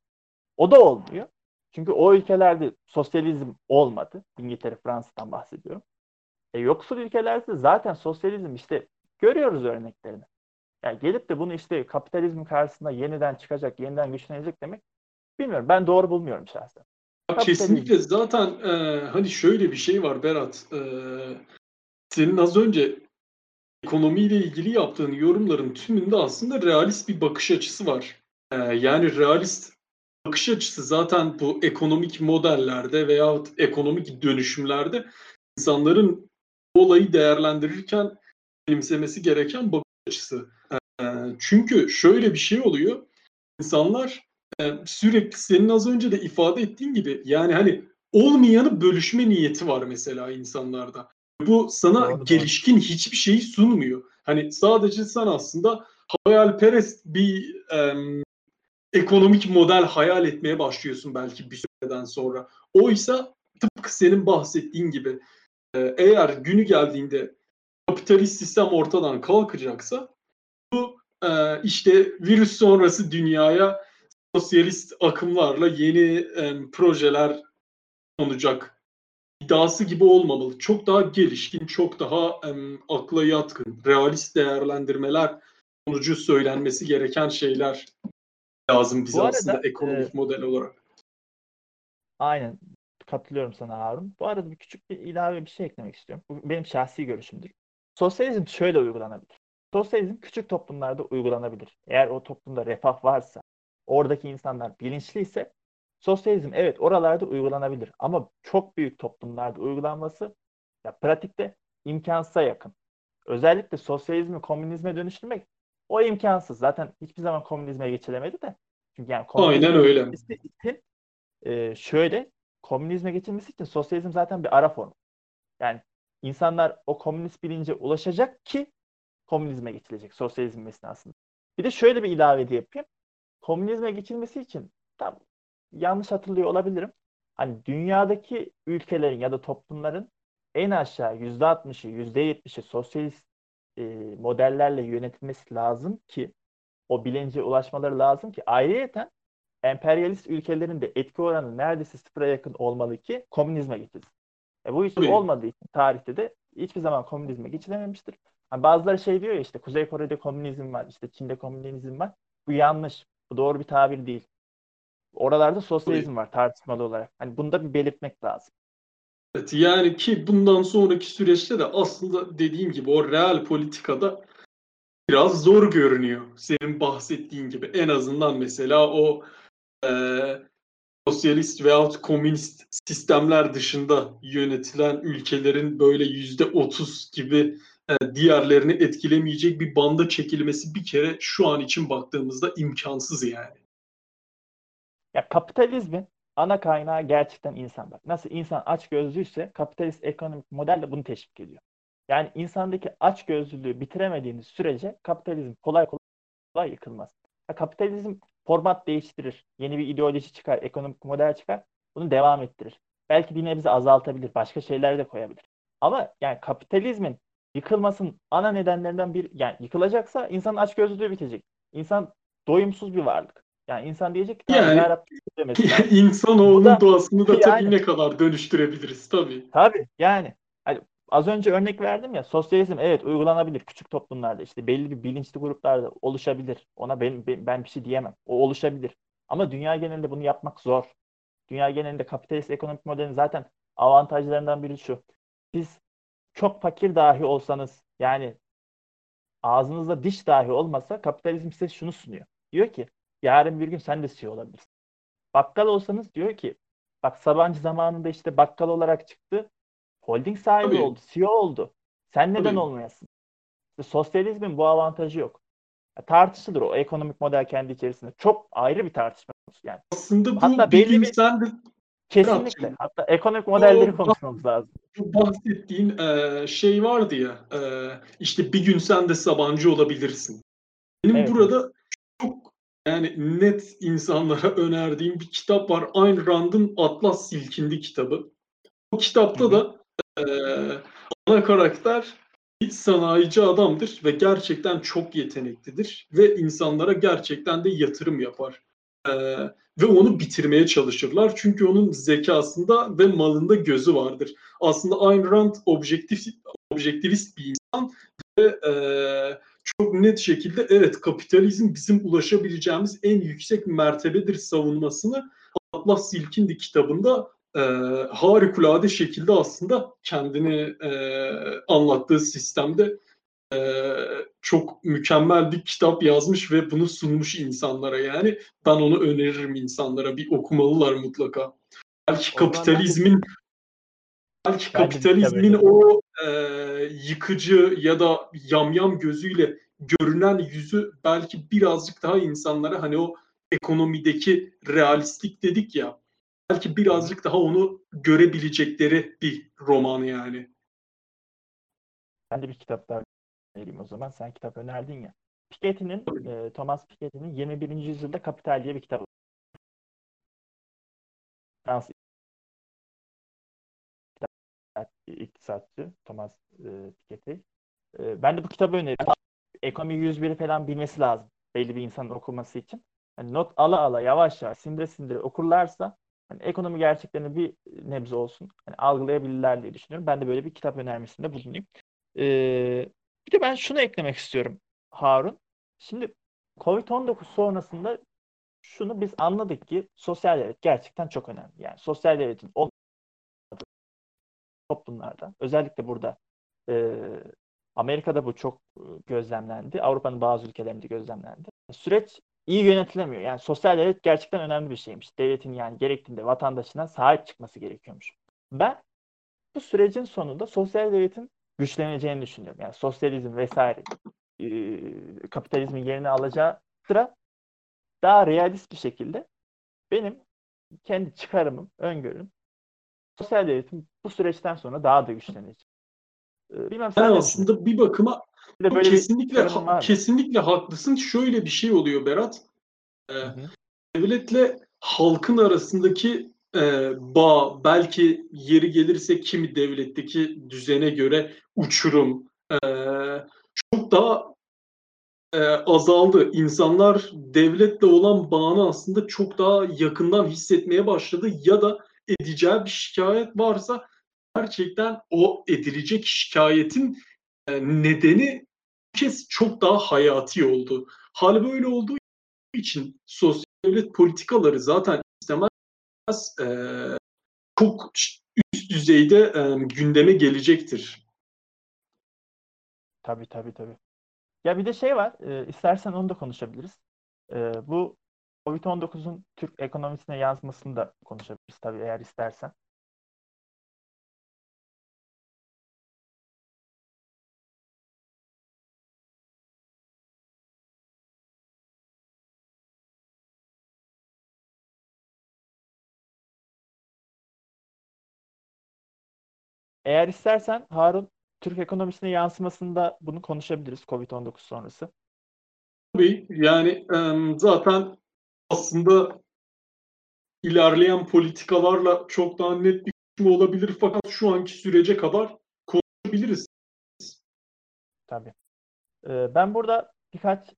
o da olmuyor. Çünkü o ülkelerde sosyalizm olmadı. İngiltere, Fransa'dan bahsediyorum. E, yoksul ülkelerde zaten sosyalizm işte görüyoruz örneklerini. Yani gelip de bunu işte kapitalizm karşısında yeniden çıkacak, yeniden güçlenecek demek bilmiyorum. Ben doğru bulmuyorum şahsen. Kesinlikle zaten e, hani şöyle bir şey var Berat. E, senin az önce ekonomiyle ilgili yaptığın yorumların tümünde aslında realist bir bakış açısı var. E, yani realist bakış açısı zaten bu ekonomik modellerde veya ekonomik dönüşümlerde insanların olayı değerlendirirken benimsemesi gereken bakış açısı. E, çünkü şöyle bir şey oluyor. İnsanlar sürekli senin az önce de ifade ettiğin gibi yani hani olmayanı bölüşme niyeti var mesela insanlarda. Bu sana Doğru, gelişkin hiçbir şeyi sunmuyor. Hani sadece sen aslında hayalperest bir e, ekonomik model hayal etmeye başlıyorsun belki bir süreden sonra. Oysa tıpkı senin bahsettiğin gibi e, eğer günü geldiğinde kapitalist sistem ortadan kalkacaksa bu e, işte virüs sonrası dünyaya sosyalist akımlarla yeni e, projeler sunacak iddiası gibi olmamalı. Çok daha gelişkin, çok daha e, akla yatkın, realist değerlendirmeler sonucu söylenmesi gereken şeyler lazım bize arada, aslında ekonomik e, model olarak. Aynen. Katılıyorum sana Harun. Bu arada bir küçük bir ilave bir şey eklemek istiyorum. Bu benim şahsi görüşümdür. Sosyalizm şöyle uygulanabilir. Sosyalizm küçük toplumlarda uygulanabilir. Eğer o toplumda refah varsa, oradaki insanlar bilinçliyse sosyalizm evet oralarda uygulanabilir. Ama çok büyük toplumlarda uygulanması ya pratikte imkansıza yakın. Özellikle sosyalizmi komünizme dönüştürmek o imkansız. Zaten hiçbir zaman komünizme geçilemedi de. Çünkü yani komünizme Aynen öyle. için e, şöyle komünizme geçilmesi için sosyalizm zaten bir ara form. Yani insanlar o komünist bilince ulaşacak ki komünizme geçilecek sosyalizm esnasında. Bir de şöyle bir ilave de yapayım. Komünizme geçilmesi için tam yanlış hatırlıyor olabilirim. Hani dünyadaki ülkelerin ya da toplumların en aşağı %60'ı, %70'i sosyalist e, modellerle yönetilmesi lazım ki o bilince ulaşmaları lazım ki ayrıyeten emperyalist ülkelerin de etki oranı neredeyse sıfıra yakın olmalı ki komünizme geçilsin. E bu Tabii. olmadığı için tarihte de hiçbir zaman komünizme geçilememiştir. Hani bazıları şey diyor ya işte Kuzey Kore'de komünizm var, işte Çin'de komünizm var. Bu yanlış. Bu doğru bir tabir değil. Oralarda sosyalizm var tartışmalı olarak. Hani bunu da bir belirtmek lazım. Evet, yani ki bundan sonraki süreçte de aslında dediğim gibi o real politikada biraz zor görünüyor. Senin bahsettiğin gibi en azından mesela o e, sosyalist veyahut komünist sistemler dışında yönetilen ülkelerin böyle yüzde otuz gibi diğerlerini etkilemeyecek bir banda çekilmesi bir kere şu an için baktığımızda imkansız yani. Ya kapitalizmin ana kaynağı gerçekten insan. Bak nasıl insan aç gözlüyse kapitalist ekonomik model de bunu teşvik ediyor. Yani insandaki aç gözlülüğü bitiremediğiniz sürece kapitalizm kolay kolay yıkılmaz. Ya kapitalizm format değiştirir. Yeni bir ideoloji çıkar, ekonomik model çıkar. Bunu devam ettirir. Belki bir nebze azaltabilir, başka şeyler de koyabilir. Ama yani kapitalizmin yıkılmasının ana nedenlerinden bir yani yıkılacaksa insanın açgözlülüğü bitecek. İnsan doyumsuz bir varlık. Yani insan diyecek ki Yani- yarabbim [LAUGHS] demesi lazım. İnsanoğlunun da- doğasını da tabii yani- ne kadar dönüştürebiliriz tabii. Tabii yani. Hani az önce örnek verdim ya sosyalizm evet uygulanabilir küçük toplumlarda işte belli bir bilinçli gruplarda oluşabilir. Ona ben, ben, ben bir şey diyemem. O oluşabilir. Ama dünya genelinde bunu yapmak zor. Dünya genelinde kapitalist ekonomik modelin zaten avantajlarından biri şu. Siz çok fakir dahi olsanız yani ağzınızda diş dahi olmasa kapitalizm size şunu sunuyor. Diyor ki yarın bir gün sen de CEO olabilirsin. Bakkal olsanız diyor ki bak Sabancı zamanında işte bakkal olarak çıktı. Holding sahibi Tabii. oldu. CEO oldu. Sen neden Tabii. olmayasın? İşte sosyalizmin bu avantajı yok. tartışılır o ekonomik model kendi içerisinde. Çok ayrı bir tartışma yani. Aslında bu Hatta belli gün bir- Kesinlikle. Hatta ekonomik modelleri o- konuşmamız lazım. bu bahsettiğin e, şey vardı ya e, işte bir gün sen de Sabancı olabilirsin. Benim Evet. burada çok yani net insanlara önerdiğim bir kitap var. Ayn Rand'ın Atlas Silkindi kitabı. Bu kitapta da e, ana karakter bir sanayici adamdır ve gerçekten çok yeteneklidir ve insanlara gerçekten de yatırım yapar. E, ve onu bitirmeye çalışırlar. Çünkü onun zekasında ve malında gözü vardır. Aslında Ayn Rand objektif objektivist bir insan ve e, çok net şekilde evet kapitalizm bizim ulaşabileceğimiz en yüksek mertebedir savunmasını Atlas Silkindi kitabında e, harikulade şekilde aslında kendini e, anlattığı sistemde çok mükemmel bir kitap yazmış ve bunu sunmuş insanlara yani ben onu öneririm insanlara bir okumalılar mutlaka. Belki O zaman ben de- kapitalizmin belki de kitap kapitalizmin öneririm. o e, yıkıcı ya da yamyam gözüyle görünen yüzü belki birazcık daha insanlara hani o ekonomideki realistlik dedik ya belki birazcık daha onu görebilecekleri bir roman yani. Ben de bir kitap daha önereyim o zaman. Sen kitap önerdin ya. Piketty'nin, e, Thomas Piketty'nin 21. yüzyılda Kapital diye bir kitabı. Fransız iktisatçı Thomas e, Piketty. E, ben de bu kitabı öneriyorum. Ekonomi 101'i falan bilmesi lazım. Belli bir insanın okuması için. Hani not ala ala yavaş yavaş sindire sindire okurlarsa hani ekonomi gerçeklerini bir nebze olsun hani algılayabilirler diye düşünüyorum. Ben de böyle bir kitap önermesinde bulunayım. Ee, bir de ben şunu eklemek istiyorum Harun. Şimdi Covid-19 sonrasında şunu biz anladık ki sosyal devlet gerçekten çok önemli. Yani sosyal devletin olmadığı toplumlarda özellikle burada e, Amerika'da bu çok gözlemlendi. Avrupa'nın bazı ülkelerinde gözlemlendi. Süreç iyi yönetilemiyor. Yani sosyal devlet gerçekten önemli bir şeymiş. Devletin yani gerektiğinde vatandaşına sahip çıkması gerekiyormuş. Ben bu sürecin sonunda sosyal devletin güçleneceğini düşünüyorum. Yani sosyalizm vesaire e, kapitalizmin yerini alacağı sıra daha realist bir şekilde benim kendi çıkarımım, öngörüm sosyal devletin bu süreçten sonra daha da güçlenecek. E, bilmem sen Yani aslında bir bakıma de böyle kesinlikle mı? kesinlikle haklısın. Şöyle bir şey oluyor Berat. Ee, devletle halkın arasındaki e, bağ belki yeri gelirse kimi devletteki düzene göre uçurum e, çok daha e, azaldı. İnsanlar devletle olan bağını aslında çok daha yakından hissetmeye başladı ya da edeceği bir şikayet varsa gerçekten o edilecek şikayetin e, nedeni bu kez çok daha hayati oldu. Hal böyle olduğu için sosyal devlet politikaları zaten istemez e, çok üst düzeyde e, gündeme gelecektir. Tabii tabii tabii. Ya bir de şey var, e, istersen onu da konuşabiliriz. E, bu Covid-19'un Türk ekonomisine yansımasını da konuşabiliriz tabii eğer istersen. Eğer istersen Harun Türk ekonomisine yansımasında bunu konuşabiliriz Covid-19 sonrası. Tabii yani zaten aslında ilerleyen politikalarla çok daha net bir kısmı olabilir fakat şu anki sürece kadar konuşabiliriz. Tabii. Ben burada birkaç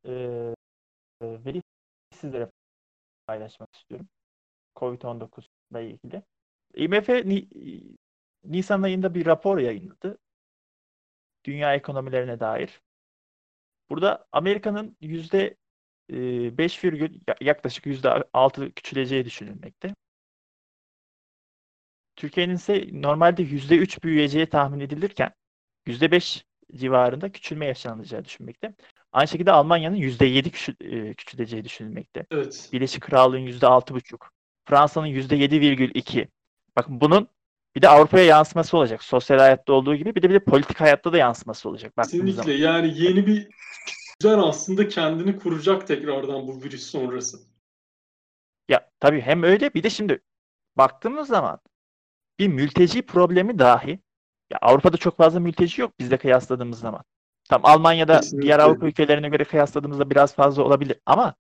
veri sizlere paylaşmak istiyorum. Covid-19 ile ilgili. IMF Ni- Nisan ayında bir rapor yayınladı. Dünya ekonomilerine dair. Burada Amerika'nın yüzde e, 5 virgül yaklaşık yüzde 6 küçüleceği düşünülmekte. Türkiye'nin ise normalde yüzde 3 büyüyeceği tahmin edilirken yüzde 5 civarında küçülme yaşanacağı düşünülmekte. Aynı şekilde Almanya'nın yüzde 7 küçül- e, küçüleceği düşünülmekte. Evet. Birleşik Krallığın yüzde 6,5. Fransa'nın yüzde 7,2. Bakın bunun bir de Avrupa'ya yansıması olacak. Sosyal hayatta olduğu gibi bir de bir de politik hayatta da yansıması olacak. Kesinlikle zaman. yani yeni bir düzen aslında kendini kuracak tekrardan bu virüs sonrası. Ya tabii hem öyle bir de şimdi baktığımız zaman bir mülteci problemi dahi ya Avrupa'da çok fazla mülteci yok bizde kıyasladığımız zaman. Tam Almanya'da Kesinlikle. diğer Avrupa ülkelerine göre kıyasladığımızda biraz fazla olabilir ama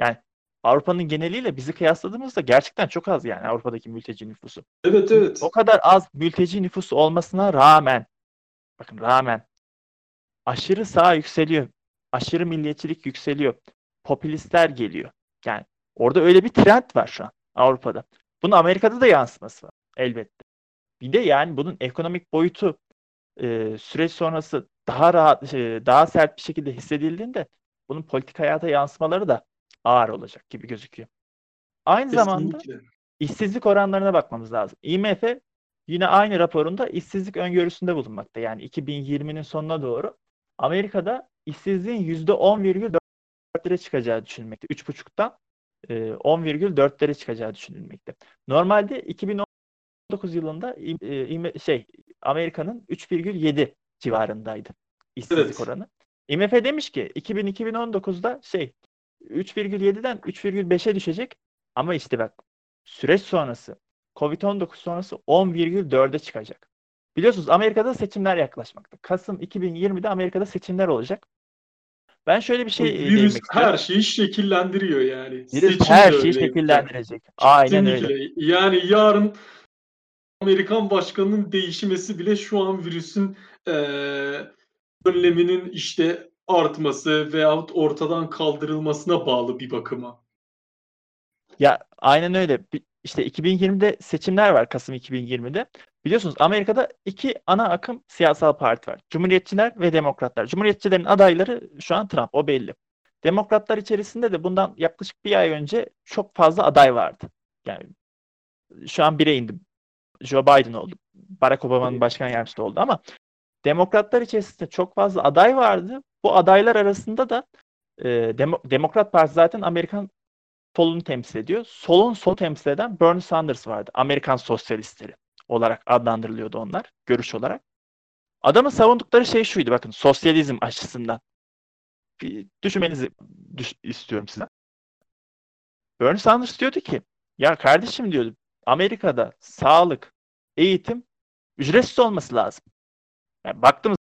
yani Avrupa'nın geneliyle bizi kıyasladığımızda gerçekten çok az yani Avrupa'daki mülteci nüfusu. Evet evet. O kadar az mülteci nüfusu olmasına rağmen bakın rağmen aşırı sağ yükseliyor. Aşırı milliyetçilik yükseliyor. Popülistler geliyor. Yani orada öyle bir trend var şu an Avrupa'da. Bunun Amerika'da da yansıması var elbette. Bir de yani bunun ekonomik boyutu e, süreç sonrası daha rahat, e, daha sert bir şekilde hissedildiğinde bunun politik hayata yansımaları da ağır olacak gibi gözüküyor. Aynı zamanda Kesinlikle. işsizlik oranlarına bakmamız lazım. IMF yine aynı raporunda işsizlik öngörüsünde bulunmakta. Yani 2020'nin sonuna doğru Amerika'da işsizliğin %10,4'lere çıkacağı düşünülmekte. 3,5'tan e, 10,4'lere çıkacağı düşünülmekte. Normalde 2019 yılında e, şey Amerika'nın 3,7 civarındaydı işsizlik Evet. oranı. IMF demiş ki 2000-2019'da şey 3,7'den 3,5'e düşecek ama işte bak süreç sonrası Covid-19 sonrası 10,4'e çıkacak. Biliyorsunuz Amerika'da seçimler yaklaşmakta. Kasım 2020'de Amerika'da seçimler olacak. Ben şöyle bir şey e, virüs her şeyi şekillendiriyor yani. Virüs Seçim her şeyi öyle. şekillendirecek. Aynen öyle. Yani yarın Amerikan başkanının değişmesi bile şu an virüsün eee önleminin işte artması veyahut ortadan kaldırılmasına bağlı bir bakıma. Ya aynen öyle. İşte 2020'de seçimler var Kasım 2020'de. Biliyorsunuz Amerika'da iki ana akım siyasal parti var. Cumhuriyetçiler ve Demokratlar. Cumhuriyetçilerin adayları şu an Trump, o belli. Demokratlar içerisinde de bundan yaklaşık bir ay önce çok fazla aday vardı. Yani şu an bire indi. Joe Biden oldu. Barack Obama'nın başkan yardımcısı oldu ama Demokratlar içerisinde çok fazla aday vardı. Bu adaylar arasında da e, Demo- Demokrat Parti zaten Amerikan solunu temsil ediyor. Solun sol temsil eden Bernie Sanders vardı. Amerikan sosyalistleri olarak adlandırılıyordu onlar görüş olarak. Adamın savundukları şey şuydu bakın sosyalizm açısından. Bir düşünmenizi düş- istiyorum size. Bernie Sanders diyordu ki ya kardeşim diyordu Amerika'da sağlık, eğitim ücretsiz olması lazım. Yani baktığımız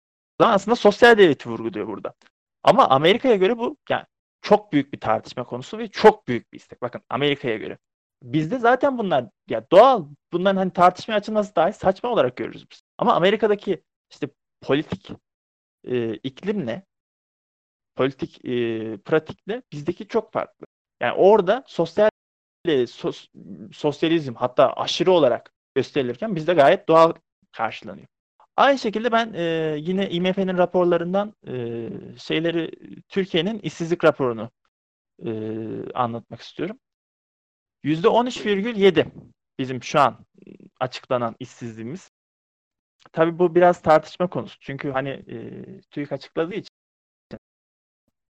zaman aslında sosyal devleti vurguluyor burada. Ama Amerika'ya göre bu yani çok büyük bir tartışma konusu ve çok büyük bir istek. Bakın Amerika'ya göre. Bizde zaten bunlar ya doğal bunların hani tartışmaya açılması dahi saçma olarak görürüz biz. Ama Amerika'daki işte politik e, iklimle politik e, pratikle bizdeki çok farklı. Yani orada sosyal e, sos- sosyalizm hatta aşırı olarak gösterilirken bizde gayet doğal karşılanıyor. Aynı şekilde ben e, yine IMF'nin raporlarından e, şeyleri Türkiye'nin işsizlik raporunu e, anlatmak istiyorum. %13,7 bizim şu an açıklanan işsizliğimiz. Tabii bu biraz tartışma konusu. Çünkü hani e, TÜİK açıkladığı için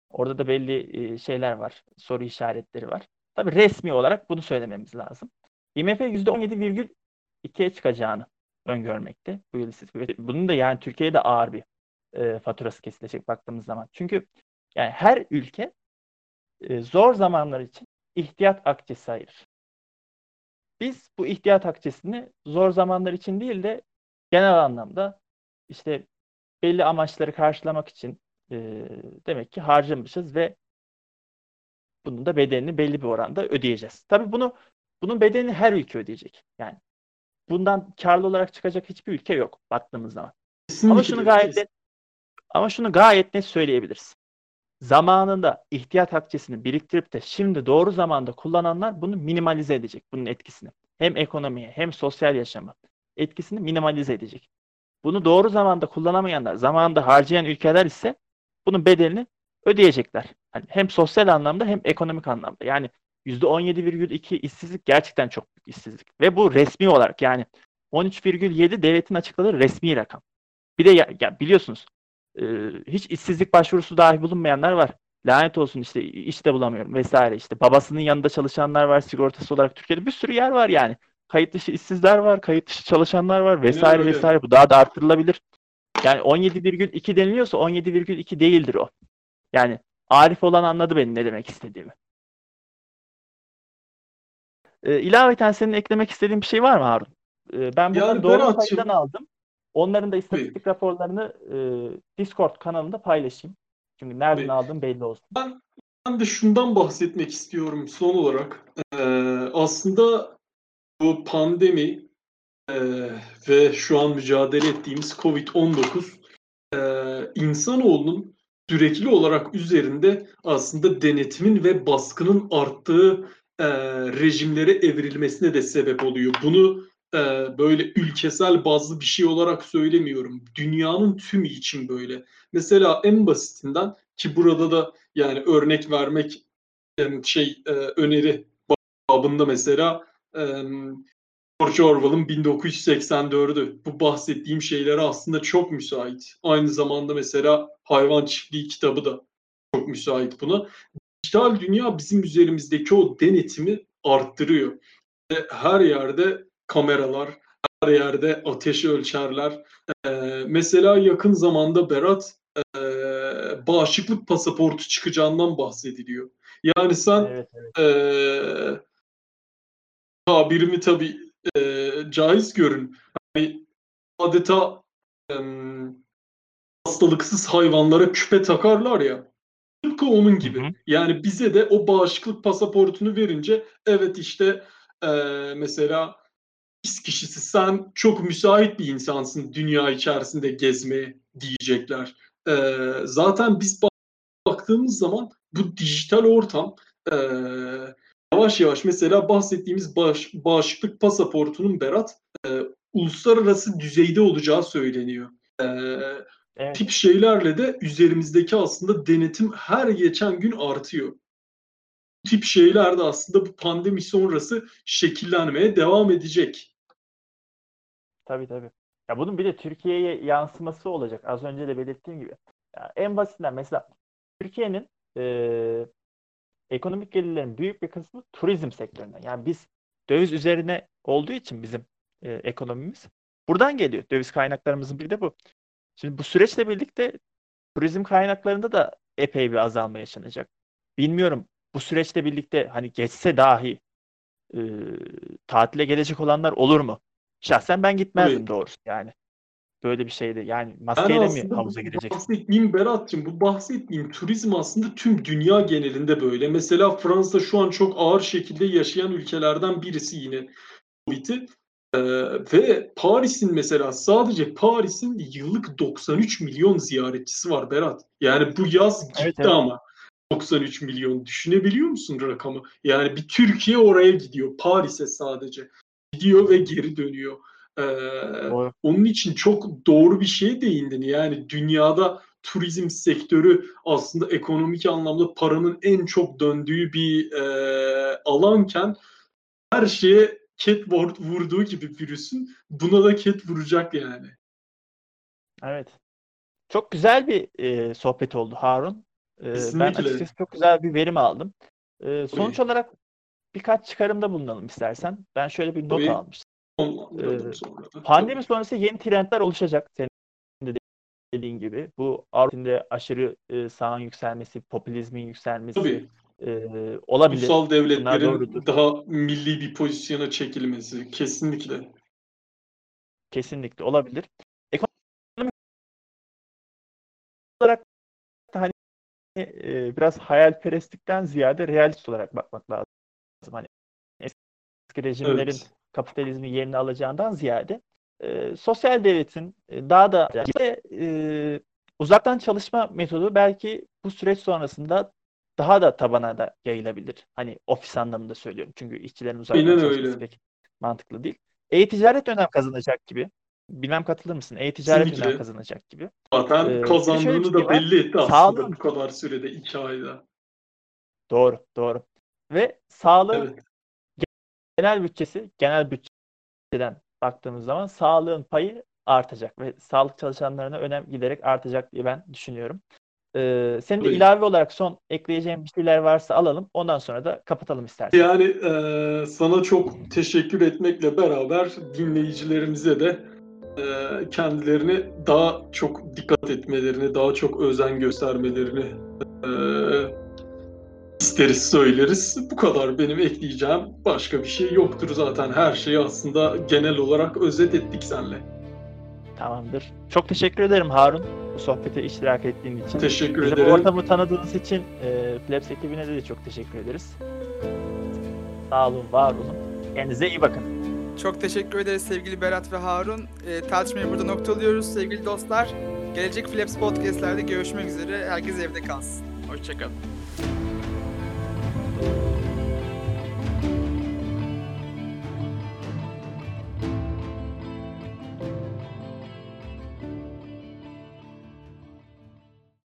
orada da belli e, şeyler var. Soru işaretleri var. Tabii resmi olarak bunu söylememiz lazım. IMF %17,2'ye çıkacağını öngörmekte bu yıl işsizlik. Bunun da yani Türkiye'de ağır bir e, faturası kesilecek baktığımız zaman. Çünkü yani her ülke e, zor zamanlar için ihtiyat akçesi ayırır. Biz bu ihtiyat akçesini zor zamanlar için değil de genel anlamda işte belli amaçları karşılamak için e, demek ki harcamışız ve bunun da bedelini belli bir oranda ödeyeceğiz. Tabii bunu bunun bedelini her ülke ödeyecek. Yani bundan karlı olarak çıkacak hiçbir ülke yok baktığımız zaman. Kesinlikle. Ama şunu gayet net, ama şunu gayet net söyleyebiliriz. Zamanında ihtiyat akçesini biriktirip de şimdi doğru zamanda kullananlar bunu minimalize edecek bunun etkisini. Hem ekonomiye hem sosyal yaşama etkisini minimalize edecek. Bunu doğru zamanda kullanamayanlar, zamanında harcayan ülkeler ise bunun bedelini ödeyecekler. Hani hem sosyal anlamda hem ekonomik anlamda. Yani %17,2 işsizlik gerçekten çok büyük işsizlik. Ve bu resmi olarak yani 13,7 devletin açıkladığı resmi rakam. Bir de ya, ya biliyorsunuz e, hiç işsizlik başvurusu dahi bulunmayanlar var. Lanet olsun işte iş de bulamıyorum vesaire işte babasının yanında çalışanlar var sigortası olarak Türkiye'de bir sürü yer var yani. Kayıt dışı işsizler var, kayıt dışı çalışanlar var vesaire öyle. vesaire. Bu daha da arttırılabilir. Yani 17,2 deniliyorsa 17,2 değildir o. Yani Arif olan anladı benim ne demek istediğimi. Ee, ilaveten senin eklemek istediğin bir şey var mı Harun? Ee, ben bunları Yani doğru paydan aldım. Onların da istatistik raporlarını e, Discord kanalında paylaşayım. Çünkü nereden Tabii. aldığım belli olsun. Ben de şundan bahsetmek istiyorum son olarak. Ee, aslında bu pandemi e, ve şu an mücadele ettiğimiz Covid-19 e, insanoğlunun sürekli olarak üzerinde aslında denetimin ve baskının arttığı e, rejimlere evrilmesine de sebep oluyor. Bunu e, böyle ülkesel bazlı bir şey olarak söylemiyorum. Dünyanın tümü için böyle. Mesela en basitinden ki burada da yani örnek vermek yani şey e, öneri babında mesela e, George Orwell'ın 1984'ü. Bu bahsettiğim şeylere aslında çok müsait. Aynı zamanda mesela Hayvan Çiftliği kitabı da çok müsait buna. Dijital dünya bizim üzerimizdeki o denetimi arttırıyor. Ve her yerde kameralar, her yerde ateşi ölçerler. E, mesela yakın zamanda Berat e, bağışıklık pasaportu çıkacağından bahsediliyor. Yani sen Evet, evet. eee tabirimi tabii eee caiz görün. Hani adeta em, hastalıksız hayvanlara küpe takarlar ya. Tıpkı onun gibi. Hı hı. Yani bize de o bağışıklık pasaportunu verince evet işte eee, mesela X kişisi sen çok müsait bir insansın dünya içerisinde gezmeye diyecekler. Eee, zaten biz baktığımız zaman bu dijital ortam eee, yavaş yavaş mesela bahsettiğimiz bağış, bağışıklık pasaportunun Berat eee, uluslararası düzeyde olacağı söyleniyor. Eee, Evet. tip şeylerle de üzerimizdeki aslında denetim her geçen gün artıyor. Bu tip şeyler de aslında bu pandemi sonrası şekillenmeye devam edecek. Tabii tabii. Ya bunun bir de Türkiye'ye yansıması olacak. Az önce de belirttiğim gibi. Ya en basitinden mesela Türkiye'nin e, ekonomik gelirlerin büyük bir kısmı turizm sektöründen. Yani biz döviz üzerine olduğu için bizim e, ekonomimiz buradan geliyor. Döviz kaynaklarımızın bir de bu. Şimdi bu süreçle birlikte turizm kaynaklarında da epey bir azalma yaşanacak. Bilmiyorum bu süreçle birlikte hani geçse dahi e, tatile gelecek olanlar olur mu? Şahsen ben gitmezdim Tabii. doğrusu yani. Böyle bir şeydi. Yani maskeyle mi havuza bu girecek? bahsettiğim Berat'cığım bu bahsettiğim turizm aslında tüm dünya genelinde böyle. Mesela Fransa şu an çok ağır şekilde yaşayan ülkelerden birisi yine Covid'i. Ee, ve Paris'in mesela sadece Paris'in yıllık 93 milyon ziyaretçisi var Berat. Yani bu yaz gitti Evet, evet. ama 93 milyon düşünebiliyor musun rakamı? Yani bir Türkiye oraya gidiyor Paris'e sadece. Gidiyor ve geri dönüyor. Ee, Doğru. onun için çok doğru bir şeye değindin. Yani dünyada turizm sektörü aslında ekonomik anlamda paranın en çok döndüğü bir e, alanken her şeye vur- vurduğu gibi virüsün buna da ket vuracak yani. Evet. Çok güzel bir e, sohbet oldu Harun. E, ben açıkçası çok güzel bir verim aldım. E, sonuç Tabii. olarak birkaç çıkarımda bulunalım istersen. Ben şöyle bir not Tabii. almıştım. Ee, sonra. Pandemi sonrası yeni trendler oluşacak. Senin de dediğin gibi. Bu Avrupa'da aşırı e, sağın yükselmesi, popülizmin yükselmesi Tabii. E, olabilir. Ulusal devletlerin daha milli bir pozisyona çekilmesi kesinlikle. Kesinlikle olabilir. Ekonomik olarak hani e, biraz hayalperestlikten ziyade realist olarak bakmak lazım. Hani eski rejimlerin Evet. kapitalizmin yerini alacağından ziyade e, sosyal devletin e, daha da e, uzaktan çalışma metodu belki bu süreç sonrasında daha da tabana da yayılabilir. Hani ofis anlamında söylüyorum. Çünkü işçilerin uzaktan çalışması pek mantıklı değil. E-ticaret önem kazanacak gibi. Bilmem katılır mısın? E-ticaret önem Kesinlikle. kazanacak gibi. Zaten Ee, bir kazandığını şey da var. belli etti aslında Sağlığın- bu kadar sürede iki ayda. Doğru, doğru. Ve sağlığın Evet. genel bütçesi, genel bütçeden baktığımız zaman sağlığın payı artacak ve sağlık çalışanlarına önem giderek artacak diye ben düşünüyorum. Ee, senin de Tabii. ilave olarak son ekleyeceğin bir şeyler varsa alalım. Ondan sonra da kapatalım istersen. Yani eee, sana çok teşekkür etmekle beraber dinleyicilerimize de eee, kendilerine daha çok dikkat etmelerini, daha çok özen göstermelerini isteriz söyleriz. Bu kadar benim ekleyeceğim. Başka bir şey yoktur zaten. Her şeyi aslında genel olarak özet ettik senle. Tamamdır. Çok teşekkür ederim Harun bu sohbete iştirak ettiğin için. Teşekkür Bizim ederim. ortamı tanıdığınız için e, Plebs ekibine de çok teşekkür ederiz. Sağ olun, var olun. Kendinize iyi bakın. Çok teşekkür ederiz sevgili Berat ve Harun. E, tartışmayı burada noktalıyoruz sevgili dostlar. Gelecek Flaps Podcast'lerde görüşmek üzere. Herkes evde kalsın. Hoşçakalın.